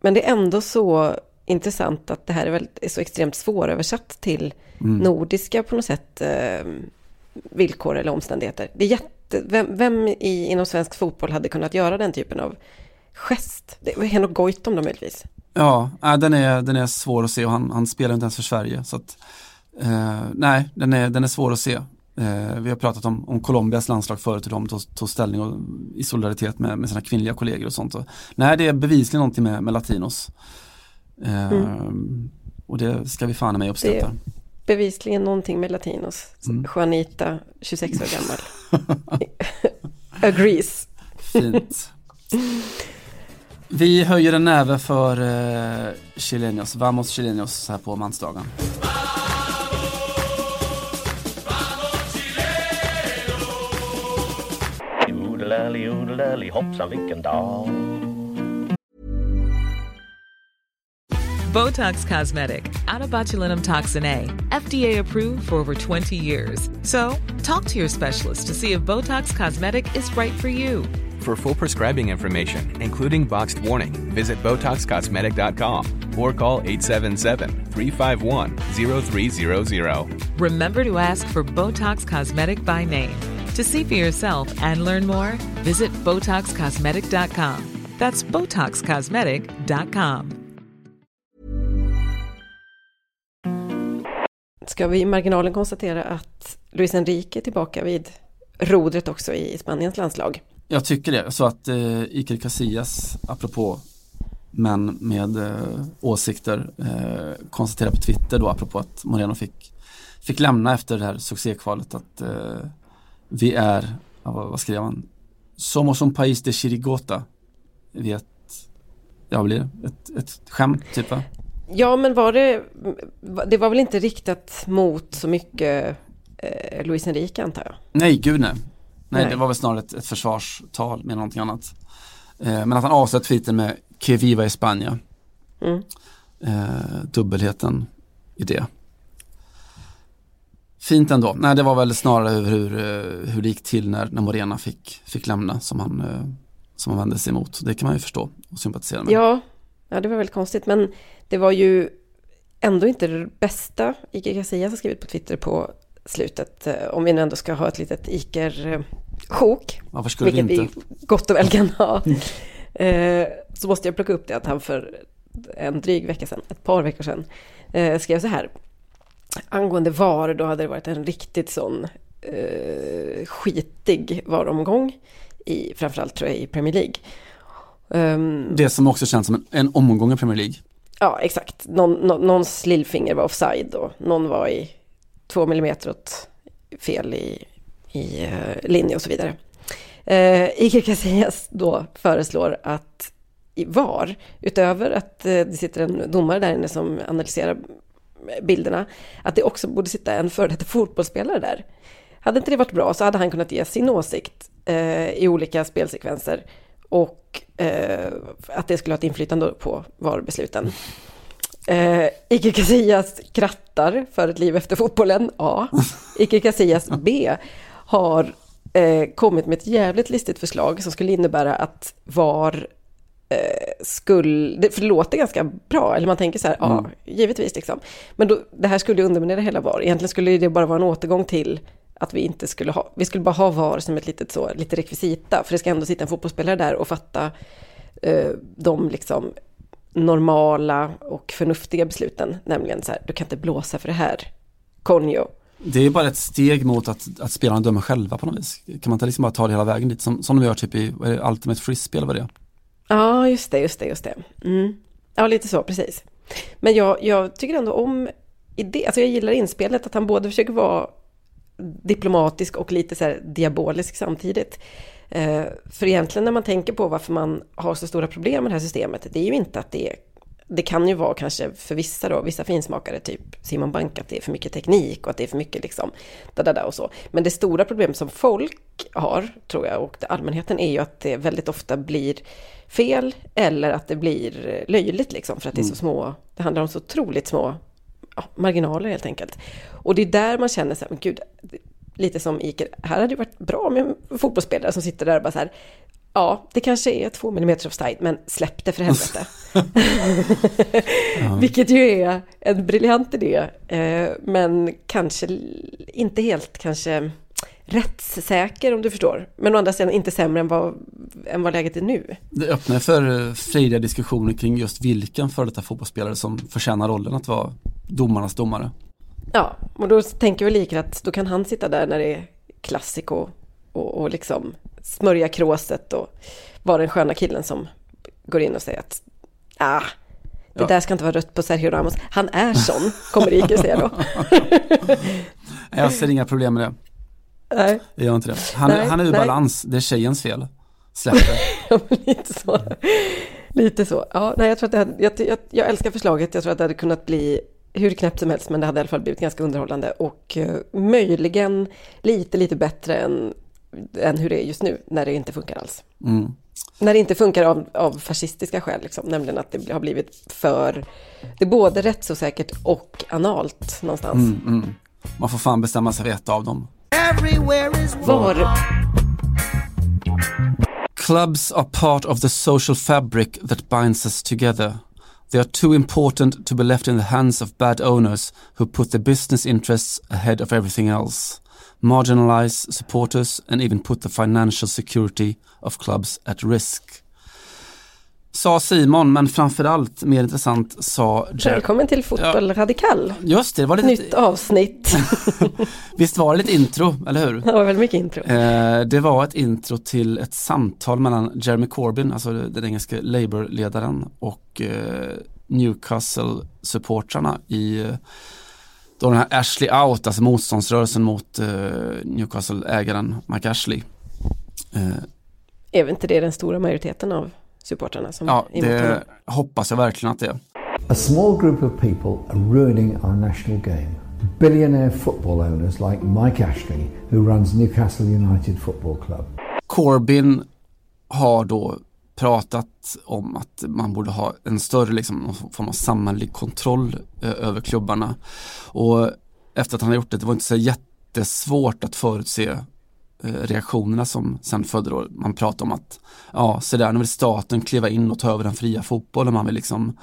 men det är ändå så intressant att det här är, väl, är så extremt svåröversatt till mm. nordiska på något sätt eh, villkor eller omständigheter. Det är jätte, vem, vem i, inom svensk fotboll hade kunnat göra den typen av gest? Det var Henok Goitom då möjligtvis. Ja, den är, den är svår att se och han, han spelar inte ens för Sverige. Så att, eh, nej, den är, den är svår att se. Eh, vi har pratat om, om Colombias landslag förut hur de tog, tog ställning och, i solidaritet med, med sina kvinnliga kollegor och sånt. Och, nej, det är bevisligen någonting med, med latinos. Eh, mm. Och det ska vi fan med uppskatta. Det är bevisligen någonting med latinos. Mm. Juanita, 26 år gammal. Agrees. Fint. Vi höjer en näve för eh, Chilenios, Vamos Chilenios här på mansdagen. hoppsan vilken dag. Botox Cosmetic, out toxin A, FDA approved for over 20 years. So, talk to your specialist to see if Botox Cosmetic is right for you. For full prescribing information, including boxed warning, visit BotoxCosmetic.com or call 877-351-0300. Remember to ask for Botox Cosmetic by name. To see for yourself and learn more, visit BotoxCosmetic.com. That's BotoxCosmetic.com. Ska vi i marginalen konstatera att Luis Enrique är tillbaka vid rodret också i Spaniens landslag? Jag tycker det. Så att eh, Iker Casillas, apropå män med eh, åsikter, eh, konstaterar på Twitter då apropå att Moreno fick, fick lämna efter det här succékvalet att eh, vi är, vad, vad skrev han? Somos un país de chirigota. Vi ett, ja blir det? Ett, ett skämt typ va? Ja men var det, det var väl inte riktat mot så mycket eh, Luis Enrique antar jag? Nej, gud nej. Nej, Nej, det var väl snarare ett, ett försvarstal med någonting annat. Eh, men att han avsett tweeten med Que viva España. Mm. Eh, dubbelheten i det. Fint ändå. Nej, det var väl snarare hur, eh, hur det gick till när, när Morena fick, fick lämna som han, eh, som han vände sig emot. Det kan man ju förstå och sympatisera med. Ja, Ja, det var väldigt konstigt. Men det var ju ändå inte det bästa Iker Casillas har skrivit på Twitter på slutet. eh, Om vi nu ändå ska ha ett litet Iker-sjok. Vi Vilket inte? vi gott och väl kan ha. Eh, Så måste jag plocka upp det att han för en dryg vecka sedan, ett par veckor sedan, eh, skrev så här. Angående VAR, då hade det varit en riktigt sån skitig VAR-omgång. I, framförallt tror jag i Premier League. Ehm, Det som också känns som en, en omgång i Premier League. Ja, exakt. Någon, nå- någons lillfinger var offside och någon var i två millimeter åt fel i, i eh, linje och så vidare. Eh, Iker Casillas då föreslår att i VAR, utöver att eh, det sitter en domare där inne som analyserar bilderna, att det också borde sitta en före detta fotbollsspelare där. Hade inte det varit bra så hade han kunnat ge sin åsikt eh, i olika spelsekvenser och eh, att det skulle ha ett inflytande på VAR-besluten. Eh, Iker Casillas krattar för ett liv efter fotbollen, A. Iker Casillas B har eh, kommit med ett jävligt listigt förslag som skulle innebära att VAR eh, skulle, för det låter ganska bra, eller man tänker så här, ja, givetvis liksom. Men då, det här skulle ju underminera hela VAR. Egentligen skulle det bara vara en återgång till att vi inte skulle ha, vi skulle bara ha VAR som ett litet så, lite rekvisita, för det ska ändå sitta en fotbollsspelare där och fatta eh, de liksom normala och förnuftiga besluten, nämligen så här, du kan inte blåsa för det här, Konjo. Det är bara ett steg mot att, att spelarna dömer själva på något vis. Kan man inte liksom bara ta det hela vägen dit som, som de gör typ i vad är det, Ultimate Frisbee eller vad det är? Ja, just det, just det, just det. Mm. Ja, lite så, precis. Men jag, jag tycker ändå om idé, alltså jag gillar inspelet, att han både försöker vara diplomatisk och lite så här diabolisk samtidigt. Eh, för egentligen när man tänker på varför man har så stora problem med det här systemet, det är ju inte att det är det kan ju vara kanske för vissa då, vissa finsmakare, typ Simon Bank, att det är för mycket teknik och att det är för mycket liksom, da, da, da och så. Men det stora problemet som folk har, tror jag, och allmänheten, är ju att det väldigt ofta blir fel eller att det blir löjligt liksom, för att det är så små, det handlar om så otroligt små ja, marginaler helt enkelt. Och det är där man känner så här, men gud, lite som Iker, här hade det varit bra med en fotbollsspelare som sitter där och bara så här, ja, det kanske är två millimeter offside, men släpp det för helvete. Vilket ju är en briljant idé, eh, men kanske inte helt kanske rättssäker om du förstår. Men å andra sidan inte sämre än vad, än vad läget är nu. Det öppnar för eh, frejdiga diskussioner kring just vilken för detta fotbollsspelare som förtjänar rollen att vara domarnas domare. Ja, och då tänker vi lika att då kan han sitta där när det är klassiko och, och liksom smörja kråset och vara den sköna killen som går in och säger att ah, det Ja. där ska inte vara rött på Sergio Ramos. Han är sån, kommer Iker säga då. Jag ser inga problem med det. Nej, Jag gör inte det. Han, Nej, han är ur nej. balans, det är tjejens fel. Släpp det. lite så. Lite så. Ja, nej, jag, tror att det hade, jag, jag, jag älskar förslaget. Jag tror att det hade kunnat bli hur knäppt som helst, men det hade i alla fall blivit ganska underhållande och eh, möjligen lite, lite bättre än, än hur det är just nu, när det inte funkar alls. Mm. När det inte funkar av, av fascistiska skäl, liksom, nämligen att det har blivit för... Det är både rättsosäkert och analt någonstans. Mm, mm. Man får fan bestämma sig för ett av dem. Var, Clubs are part of the social fabric that binds us together. They are too important to be left in the hands of bad owners who put their business interests ahead of everything else, marginalize supporters and even put the financial security of clubs at risk. Sa Simon, men framförallt mer intressant sa Jer- välkommen till Fotboll Radikal. Just det, det var lite, Nytt avsnitt. visst var det lite intro, eller hur? Det var väldigt mycket intro. Eh, det var ett intro till ett samtal mellan Jeremy Corbyn, alltså den engelske Labour-ledaren och eh, Newcastle-supportrarna i eh, då den här Ashley Out, alltså motståndsrörelsen mot eh, Newcastle-ägaren Mike Ashley. Eh, Är inte det den stora majoriteten av supportrarna som ja, emot det hoppas jag verkligen att det är. A small group of people are ruining our national game. Billionaire football owners like Mike Ashley, who runs Newcastle United Football Club. Corbyn har då pratat om att man borde ha en större liksom, form av samhällelig kontroll eh, över klubbarna. Och efter att han har gjort det, det var inte så jättesvårt att förutse Eh, reaktionerna som sen födde, då. Man pratar om att, ja, så där, nu vill staten kliva in och ta över den fria fotbollen. Man vill liksom,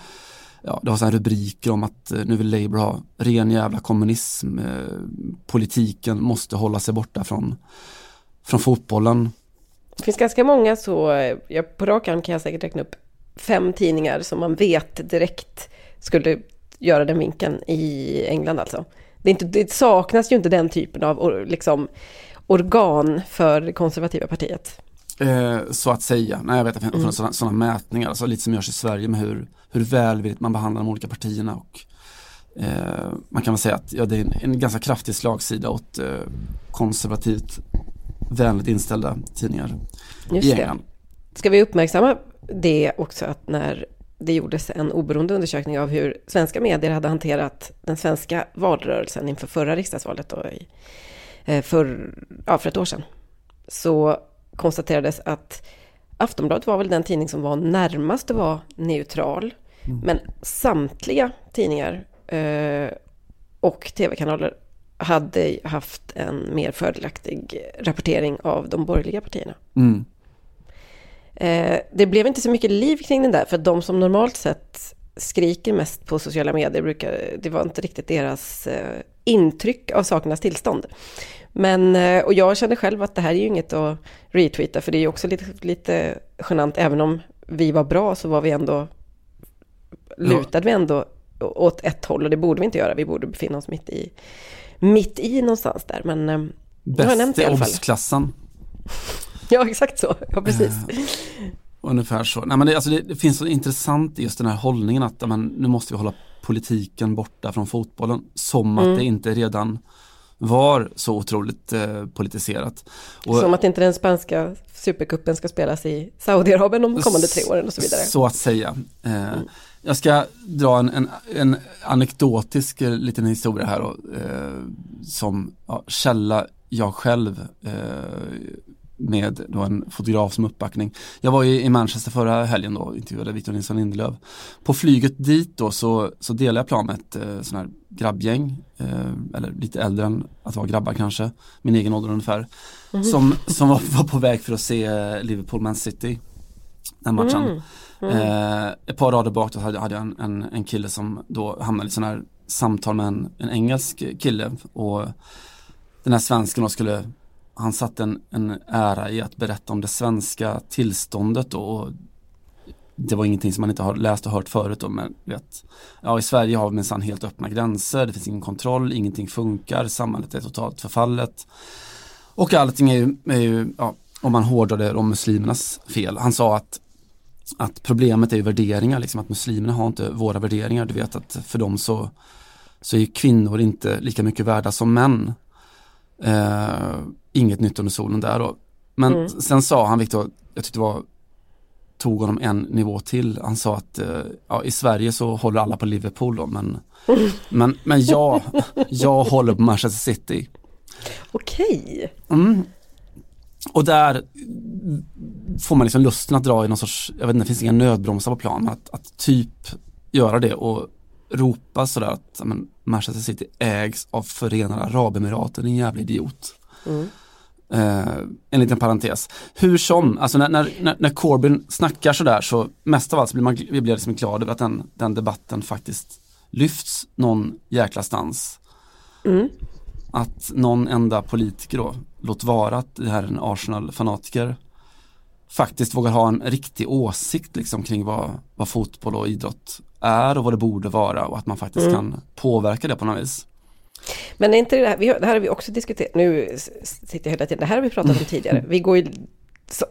ja, det har sådana rubriker om att eh, nu vill Labour ha ren jävla kommunism. Eh, politiken måste hålla sig borta från, från fotbollen. Det finns ganska många så, ja, på rak arm kan jag säkert räkna upp fem tidningar som man vet direkt skulle göra den vinkeln i England alltså. Det, inte, det saknas ju inte den typen av liksom, organ för det konservativa partiet. Eh, så att säga. Nej, jag vet att det finns mm. sådana, mätningar, alltså lite som görs i Sverige med hur, hur välvilligt man behandlar de olika partierna. Och, eh, man kan väl säga att ja, det är en, en ganska kraftig slagsida åt eh, konservativt vänligt inställda tidningar Just i England. Det. Ska vi uppmärksamma det också att när det gjordes en oberoende undersökning av hur svenska medier hade hanterat den svenska valrörelsen inför förra riksdagsvalet då i, eh, för, ja, för ett år sedan. Så konstaterades att Aftonbladet var väl den tidning som var närmast att vara neutral. Mm. Men samtliga tidningar eh, och tv-kanaler hade haft en mer fördelaktig rapportering av de borgerliga partierna. Mm. Eh, det blev inte så mycket liv kring den där, för de som normalt sett skriker mest på sociala medier, brukar, det var inte riktigt deras eh, intryck av sakernas tillstånd. Men, eh, och jag kände själv att det här är ju inget att retweeta, för det är ju också lite, lite genant, även om vi var bra så var vi ändå, lutade vi ändå åt ett håll och det borde vi inte göra, vi borde befinna oss mitt i, mitt i någonstans där. Men eh, Bäst i obs-klassen. Ja, exakt så. Ja, precis. Eh, ungefär så. Nej, men det, alltså det, det finns så intressant i just den här hållningen att men, nu måste vi hålla politiken borta från fotbollen. Som mm. att det inte redan var så otroligt eh, politiserat. Och, som att inte den spanska superkuppen ska spelas i Saudiarabien de kommande tre åren och så vidare. Så att säga. Eh, mm. Jag ska dra en, en, en anekdotisk eh, liten historia här då, eh, som ja, källa jag själv eh, med då en fotograf som uppbackning. Jag var i, Manchester förra helgen då och intervjuade Victor Nilsson Lindelöf. På flyget dit då så, så delade jag plan med ett eh, sån här grabbgäng, eh, eller lite äldre än att vara grabbar kanske, min egen ålder ungefär. Mm. Som, som var, var, på väg för att se Liverpool Man City, den matchen. Mm. Mm. Eh, ett par rader bak då hade, hade jag en, en, en, kille som då hamnade i sån här samtal med en, en engelsk kille och den här svensken då skulle han satte en, en ära i att berätta om det svenska tillståndet då, och det var ingenting som man inte har läst och hört förut då, men vet, ja i Sverige har vi minsann helt öppna gränser, det finns ingen kontroll, ingenting funkar, samhället är totalt förfallet. Och allting är ju, är ju ja, om man hårdrar det, om muslimernas fel. Han sa att, att problemet är ju värderingar, liksom att muslimerna har inte våra värderingar. Du vet att för dem så, så är kvinnor inte lika mycket värda som män. Eh, inget nytt under solen där då. Men mm. sen sa han, Viktor, jag tyckte det var tog honom en nivå till. Han sa att eh, ja, i Sverige så håller alla på Liverpool då, men, men, men jag, jag håller på Manchester City. Okej. Mm. Och där får man liksom lusten att dra i någon sorts, jag vet inte, det finns inga nödbromsar på plan, att, att typ göra det och ropa sådär att men, Manchester City ägs av Förenade Arabemiraten, en jävla idiot. Mm. Eh, en liten parentes. Hur som, alltså när, när, när Corbyn snackar sådär så mest av allt så blir man vi blir liksom glad över att den, den debatten faktiskt lyfts någon jäkla stans. Mm. Att någon enda politiker då, låt vara att det här är en Arsenal-fanatiker, faktiskt vågar ha en riktig åsikt liksom kring vad, vad fotboll och idrott är och vad det borde vara och att man faktiskt mm. kan påverka det på något vis. Men är inte det här, det här har vi också diskuterat, nu sitter jag hela tiden, det här har vi pratat om tidigare. Vi går ju,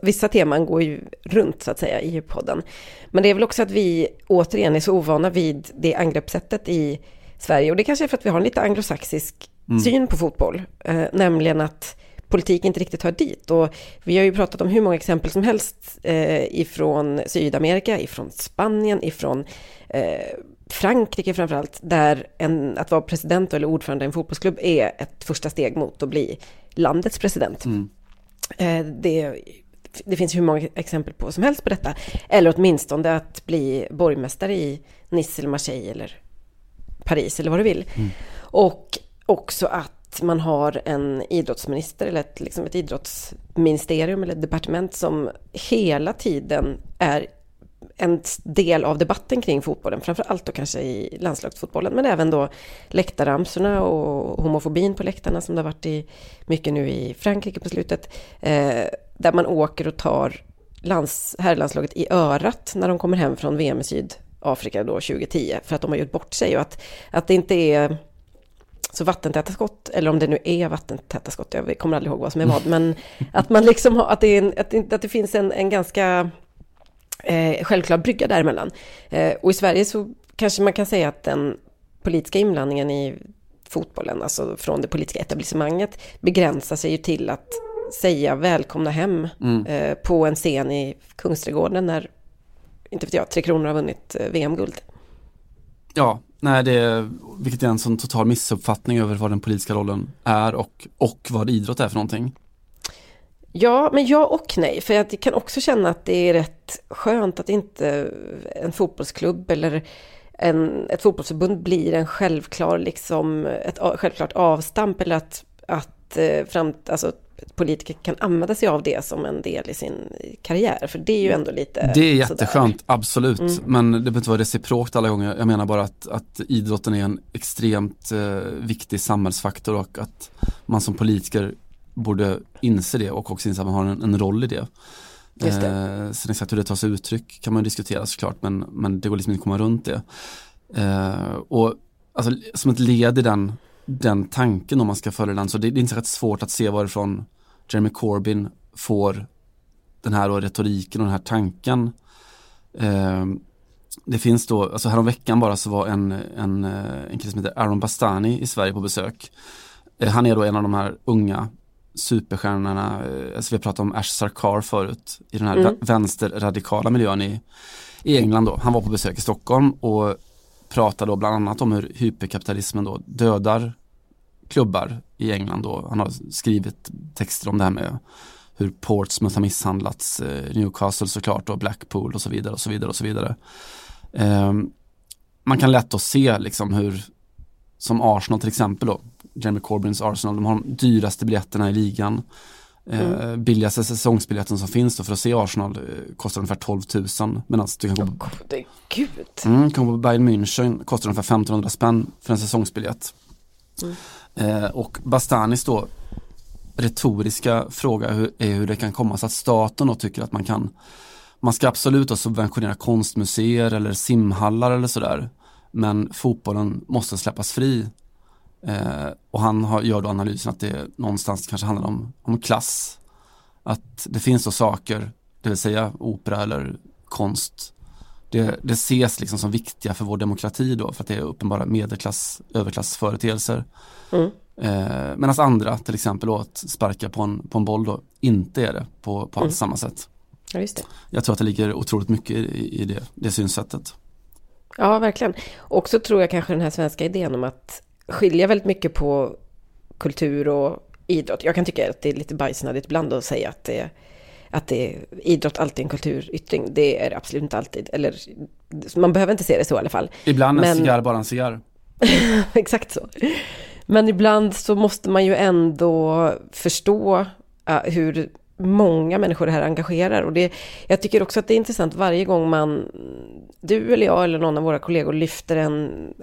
vissa teman går ju runt så att säga i podden. Men det är väl också att vi återigen är så ovana vid det angreppssättet i Sverige. Och det kanske är för att vi har en lite anglosaxisk mm. syn på fotboll. Eh, nämligen att politik inte riktigt hör dit. Och vi har ju pratat om hur många exempel som helst eh, ifrån Sydamerika, ifrån Spanien, ifrån eh, Frankrike framförallt, där en, att vara president eller ordförande i en fotbollsklubb är ett första steg mot att bli landets president. Mm. Eh, det, det finns hur många exempel på som helst på detta. Eller åtminstone att bli borgmästare i Nice eller Marseille eller Paris eller vad du vill. Mm. Och också att att man har en idrottsminister eller ett, liksom ett idrottsministerium eller ett departement som hela tiden är en del av debatten kring fotbollen, framför allt då kanske i landslagsfotbollen, men även då läktarramsorna och homofobin på läktarna som det har varit i, mycket nu i Frankrike på slutet, eh, där man åker och tar lands, herrlandslaget i örat när de kommer hem från VM i Sydafrika då 2010, för att de har gjort bort sig. Och att, att det inte är så vattentäta skott, eller om det nu är vattentäta skott, jag kommer aldrig ihåg vad som är vad, men att man liksom har, att det, en, att det, att det finns en, en ganska eh, självklar brygga däremellan. Eh, och i Sverige så kanske man kan säga att den politiska inblandningen i fotbollen, alltså från det politiska etablissemanget, begränsar sig ju till att säga välkomna hem mm. eh, på en scen i Kungsträdgården när, inte vet jag, Tre Kronor har vunnit eh, VM-guld. Ja, nej det, vilket är en sån total missuppfattning över vad den politiska rollen är och, och vad idrott är för någonting. Ja, men ja och nej. För jag kan också känna att det är rätt skönt att inte en fotbollsklubb eller en, ett fotbollsförbund blir en självklar, liksom, ett självklart avstamp eller att, att eh, fram, alltså, politiker kan använda sig av det som en del i sin karriär. För det är ju ändå lite Det är jätteskönt, sådär. absolut. Mm. Men det behöver inte vara reciprokt alla gånger. Jag menar bara att, att idrotten är en extremt eh, viktig samhällsfaktor och att man som politiker borde inse det och också inse att man har en, en roll i det. Just det. Eh, sen exakt hur det tar sig uttryck kan man diskutera såklart men, men det går liksom inte att komma runt det. Eh, och alltså, som ett led i den, den tanken om man ska följa den så det, det är inte så rätt svårt att se varifrån Jeremy Corbyn får den här retoriken och den här tanken. Eh, det finns då, alltså häromveckan bara så var en, en, eh, en kille som heter Aaron Bastani i Sverige på besök. Eh, han är då en av de här unga superstjärnorna, eh, alltså vi pratat om Ash Sarkar förut, i den här mm. vänsterradikala miljön i, i England då. Han var på besök i Stockholm och pratade då bland annat om hur hyperkapitalismen då dödar klubbar i England då. Han har skrivit texter om det här med hur Portsmouth har misshandlats, eh, Newcastle såklart och Blackpool och så vidare och så vidare och så vidare. Um, man kan lätt då se liksom hur, som Arsenal till exempel då, Jeremy Corbyns Arsenal, de har de dyraste biljetterna i ligan. Eh, mm. Billigaste säsongsbiljetten som finns då för att se Arsenal eh, kostar ungefär 12 000 medan du kan gå på, oh, Gud. Mm, kan gå på Bayern München kostar ungefär 1500 spänn för en säsongsbiljett. Mm. Eh, och Bastanis då retoriska fråga hur, är hur det kan komma sig att staten då tycker att man kan man ska absolut då subventionera konstmuseer eller simhallar eller sådär men fotbollen måste släppas fri Eh, och han har, gör då analysen att det någonstans kanske handlar om, om klass. Att det finns då saker, det vill säga opera eller konst. Det, det ses liksom som viktiga för vår demokrati då för att det är uppenbara medelklass, överklassföreteelser. Mm. Eh, Medan andra, till exempel då, att sparka på en, på en boll då, inte är det på, på mm. alls samma sätt. Ja, just det. Jag tror att det ligger otroligt mycket i, i det, det synsättet. Ja, verkligen. Och så tror jag kanske den här svenska idén om att skilja väldigt mycket på kultur och idrott. Jag kan tycka att det är lite bajsnödigt ibland att säga att det, att det är idrott alltid en kulturyttring. Det är det absolut inte alltid. Eller man behöver inte se det så i alla fall. Ibland en cigarr bara en cigarr. Exakt så. Men ibland så måste man ju ändå förstå uh, hur många människor det här engagerar. Och det, jag tycker också att det är intressant varje gång man, du eller jag eller någon av våra kollegor lyfter en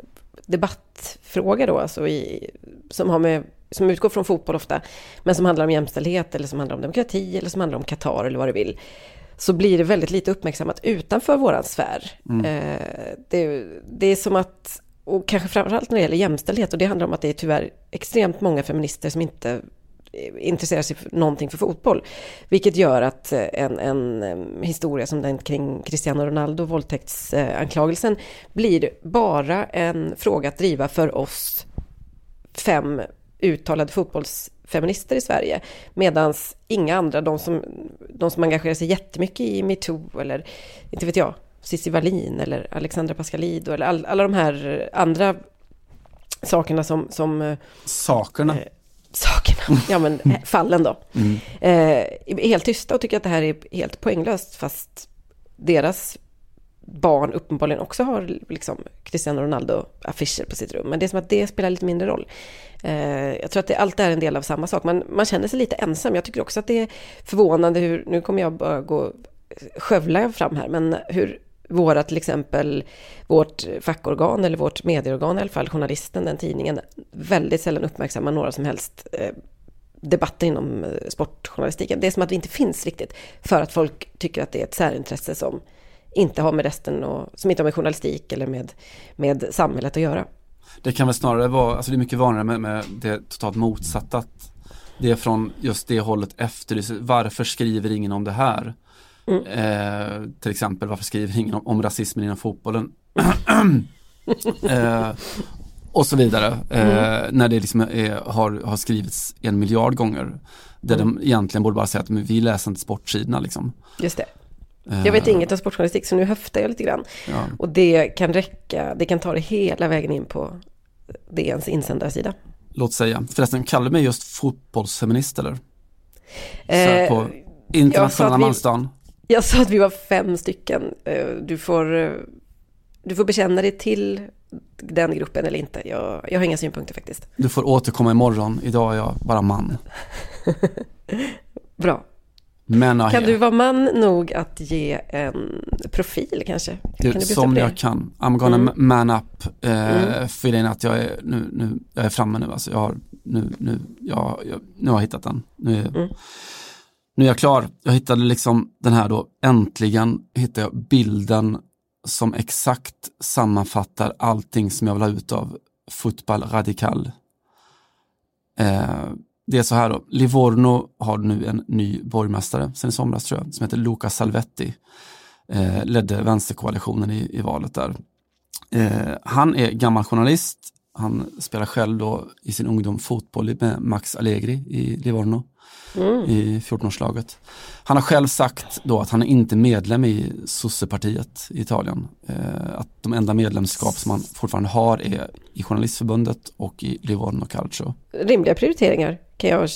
debattfråga då, alltså i, som, har med, som utgår från fotboll ofta, men som handlar om jämställdhet eller som handlar om demokrati eller som handlar om Qatar eller vad du vill, så blir det väldigt lite uppmärksammat utanför våran sfär. Mm. Eh, det, det är som att, och kanske framförallt när det gäller jämställdhet, och det handlar om att det är tyvärr extremt många feminister som inte intresserar sig för någonting för fotboll. Vilket gör att eh, en, en historia som den kring Cristiano Ronaldo, våldtäktsanklagelsen, blir bara en fråga att driva för oss fem uttalade fotbollsfeminister i Sverige. Medan inga andra, de som, de som engagerar sig jättemycket i metoo eller inte vet jag, Cissi Wallin eller Alexandra Pascalido eller all, alla de här andra sakerna som... som eh, sakerna? Eh, sakerna, ja men eh, fallen då. Mm. Eh, helt tysta och tycker att det här är helt poänglöst fast deras barn uppenbarligen också har liksom Cristiano Ronaldo-affischer på sitt rum. Men det är som att det spelar lite mindre roll. Eh, jag tror att det, allt är en del av samma sak. Man, man känner sig lite ensam. Jag tycker också att det är förvånande hur, nu kommer jag bara gå skövla fram här, men hur våra till exempel, vårt fackorgan eller vårt medieorgan i alla fall, journalisten, den tidningen, väldigt sällan uppmärksammar några som helst eh, debatter inom eh, sportjournalistiken. Det är som att vi inte finns riktigt för att folk tycker att det är ett särintresse som inte har med resten och som inte har med journalistik eller med, med samhället att göra. Det kan väl snarare vara, alltså det är mycket vanligare med, med det totalt motsatta. Att det är från just det hållet efterlyser, varför skriver ingen om det här? Mm. Eh, till exempel varför skriver ingen om, om rasismen inom fotbollen? eh, och så vidare. Eh, mm. När det liksom är, har, har skrivits en miljard gånger. Där mm. de egentligen borde bara säga att vi läser inte sportsidorna liksom. Just det. Jag vet inget om sportjournalistik så nu höftar jag lite grann. Ja. Och det kan räcka, det kan ta det hela vägen in på DNs insändarsida. Låt säga. Förresten, kallar du mig just fotbollsfeminist eller? Eh, på internationella mansdagen? Jag sa att vi var fem stycken. Eh, du får, eh, du får bekänna dig till den gruppen eller inte. Jag, jag har inga synpunkter faktiskt. Du får återkomma imorgon. Idag är jag bara man. Bra. Men, kan du vara man nog att ge en profil kanske? Du, kan som jag kan. I'm gonna mm. man up. Eh, mm. För det att jag är, nu, nu, jag är framme nu. Alltså jag har, nu, nu, jag, jag, nu har jag hittat den. Nu är, mm nu är jag klar. Jag hittade liksom den här då, äntligen hittade jag bilden som exakt sammanfattar allting som jag vill ha ut av fotboll radikal. Eh, det är så här då, Livorno har nu en ny borgmästare sen i somras tror jag, som heter Luca Salvetti. Eh, ledde vänsterkoalitionen i, i valet där. Eh, han är gammal journalist, han spelar själv då i sin ungdom fotboll med Max Allegri i Livorno mm. i 14-årslaget. Han har själv sagt då att han är inte medlem i sossepartiet i Italien. Eh, att de enda medlemskap som han fortfarande har är i Journalistförbundet och i Livorno Calcio. Rimliga prioriteringar kan jag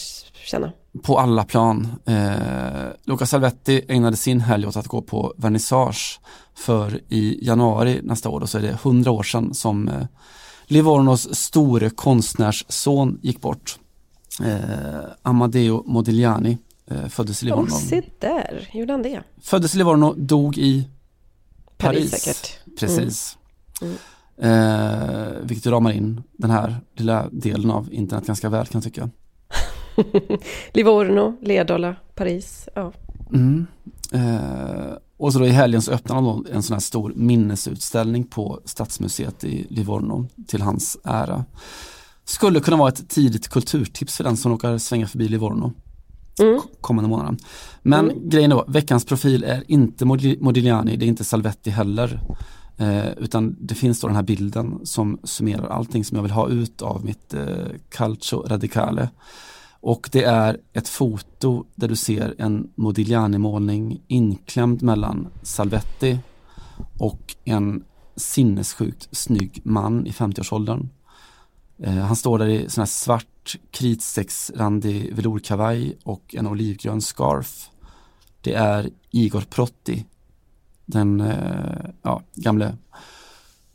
känna. På alla plan. Eh, Luca Salvetti ägnade sin helg åt att gå på vernissage för i januari nästa år, då så är det 100 år sedan som eh, Livornos store konstnärsson gick bort. Eh, Amadeo Modigliani eh, föddes i Livorno. Oh, se där, gjorde han det? Föddes i Livorno, dog i Paris. Paris säkert. Precis. Mm. Mm. Eh, vilket ramar in den här lilla delen av internet ganska väl kan jag tycka. Livorno, Ledola, Paris. Ja. Mm. Eh, och så då i helgen så öppnade han en sån här stor minnesutställning på Stadsmuseet i Livorno till hans ära. Skulle kunna vara ett tidigt kulturtips för den som råkar svänga förbi Livorno mm. kommande månaden. Men mm. grejen då, veckans profil är inte Modigliani, det är inte Salvetti heller. Eh, utan det finns då den här bilden som summerar allting som jag vill ha ut av mitt eh, Calcio Radicale. Och det är ett foto där du ser en Modigliani-målning inklämd mellan Salvetti och en sinnessjukt snygg man i 50-årsåldern. Eh, han står där i sån här svart kritstrecksrandig velourkavaj och en olivgrön scarf. Det är Igor Protti, den eh, ja, gamle,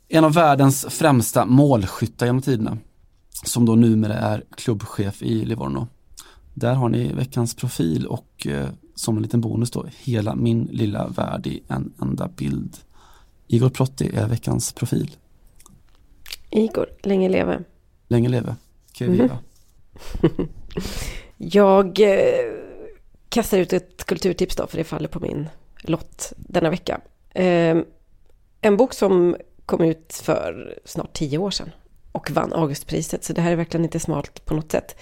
en av världens främsta målskyttar genom tiderna. Som då numera är klubbchef i Livorno. Där har ni veckans profil och eh, som en liten bonus då, hela min lilla värld i en enda bild. Igor Protti är veckans profil. Igor, länge leve. Länge leve. Que viva. Mm. Jag eh, kastar ut ett kulturtips då, för det faller på min lott denna vecka. Eh, en bok som kom ut för snart tio år sedan och vann Augustpriset, så det här är verkligen inte smalt på något sätt.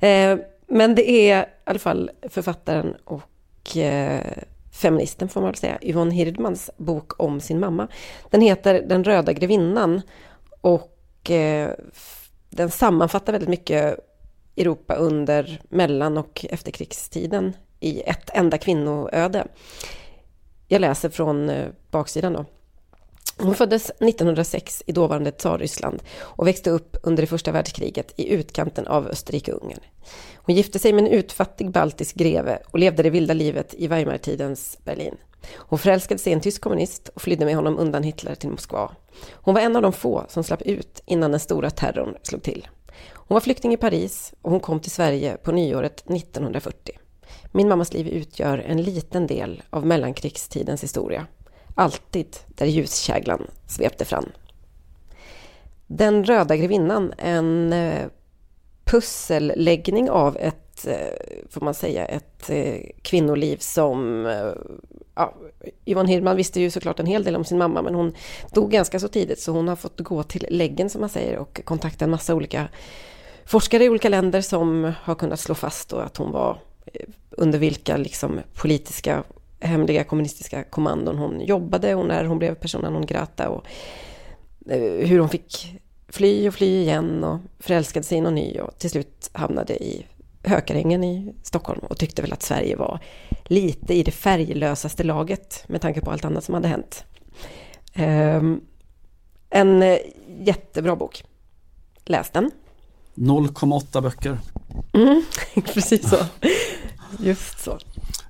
Eh, men det är i alla fall författaren och eh, feministen får man väl säga, Yvonne Hirdmans bok om sin mamma. Den heter Den röda grevinnan och eh, den sammanfattar väldigt mycket Europa under mellan och efterkrigstiden i ett enda kvinnoöde. Jag läser från eh, baksidan då. Hon föddes 1906 i dåvarande Tsarryssland och växte upp under det första världskriget i utkanten av Österrike-Ungern. Hon gifte sig med en utfattig baltisk greve och levde det vilda livet i Weimartidens Berlin. Hon förälskade sig i en tysk kommunist och flydde med honom undan Hitler till Moskva. Hon var en av de få som slapp ut innan den stora terrorn slog till. Hon var flykting i Paris och hon kom till Sverige på nyåret 1940. Min mammas liv utgör en liten del av mellankrigstidens historia. Alltid där ljuskäglan svepte fram. Den röda grevinnan, en eh, pusselläggning av ett, eh, får man säga, ett eh, kvinnoliv som... Ja, Yvonne Hirdman visste ju såklart en hel del om sin mamma men hon dog ganska så tidigt så hon har fått gå till läggen som man säger och kontakta en massa olika forskare i olika länder som har kunnat slå fast att hon var under vilka liksom politiska hemliga kommunistiska kommandon hon jobbade och när hon blev persona non grata och eh, hur hon fick fly och fly igen och förälskade sig i någon ny och till slut hamnade i Hökarängen i Stockholm och tyckte väl att Sverige var lite i det färglösaste laget med tanke på allt annat som hade hänt. Um, en eh, jättebra bok. Läs den. 0,8 böcker. Mm, precis så. Just så.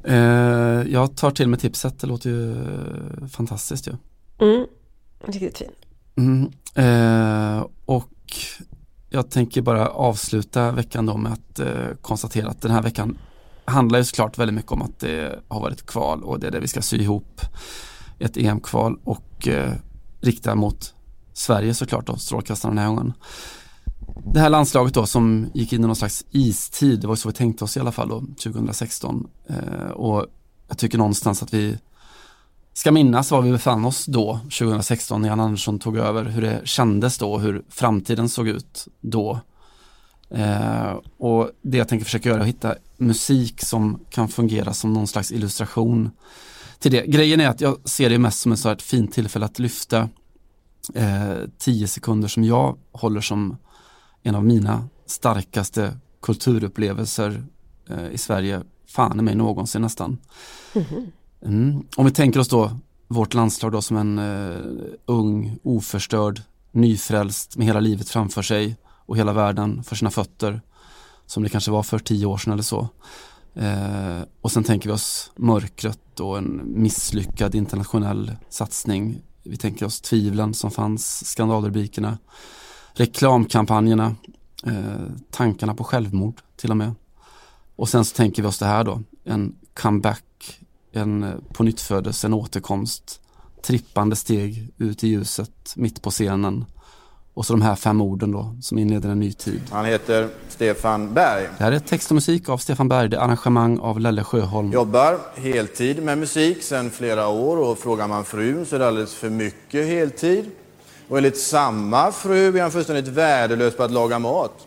Eh, jag tar till mig tipset, det låter ju fantastiskt ju. Mm, riktigt fin. Mm, eh, och jag tänker bara avsluta veckan då med att eh, konstatera att den här veckan handlar ju såklart väldigt mycket om att det har varit kval och det är det vi ska sy ihop ett EM-kval och eh, rikta mot Sverige såklart då, strålkastarna den här gången det här landslaget då som gick in i någon slags istid, det var så vi tänkte oss i alla fall då, 2016. Eh, och jag tycker någonstans att vi ska minnas var vi befann oss då, 2016, när Jan Andersson tog över, hur det kändes då, hur framtiden såg ut då. Eh, och det jag tänker försöka göra är att hitta musik som kan fungera som någon slags illustration till det. Grejen är att jag ser det mest som ett så ett fint tillfälle att lyfta eh, tio sekunder som jag håller som en av mina starkaste kulturupplevelser eh, i Sverige, fan i mig någonsin nästan. Mm. Mm. Om vi tänker oss då vårt landslag då som en uh, ung, oförstörd, nyfrälst med hela livet framför sig och hela världen för sina fötter. Som det kanske var för tio år sedan eller så. Uh, och sen tänker vi oss mörkret och en misslyckad internationell satsning. Vi tänker oss tvivlen som fanns, skandalrubrikerna reklamkampanjerna, eh, tankarna på självmord till och med. Och sen så tänker vi oss det här då, en comeback, en eh, pånyttfödelse, en återkomst, trippande steg ut i ljuset mitt på scenen. Och så de här fem orden då som inleder en ny tid. Han heter Stefan Berg. Det här är text och musik av Stefan Berg, det är arrangemang av Lelle Sjöholm. Jobbar heltid med musik sedan flera år och frågar man frun så är det alldeles för mycket heltid. Och enligt samma fru är han fullständigt värdelös på att laga mat.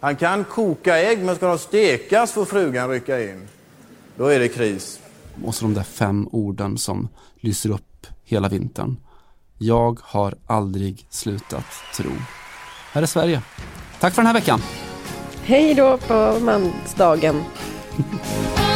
Han kan koka ägg, men ska de stekas får frugan rycka in. Då är det kris. Och så de där fem orden som lyser upp hela vintern. Jag har aldrig slutat tro. Här är Sverige. Tack för den här veckan. Hej då på mansdagen.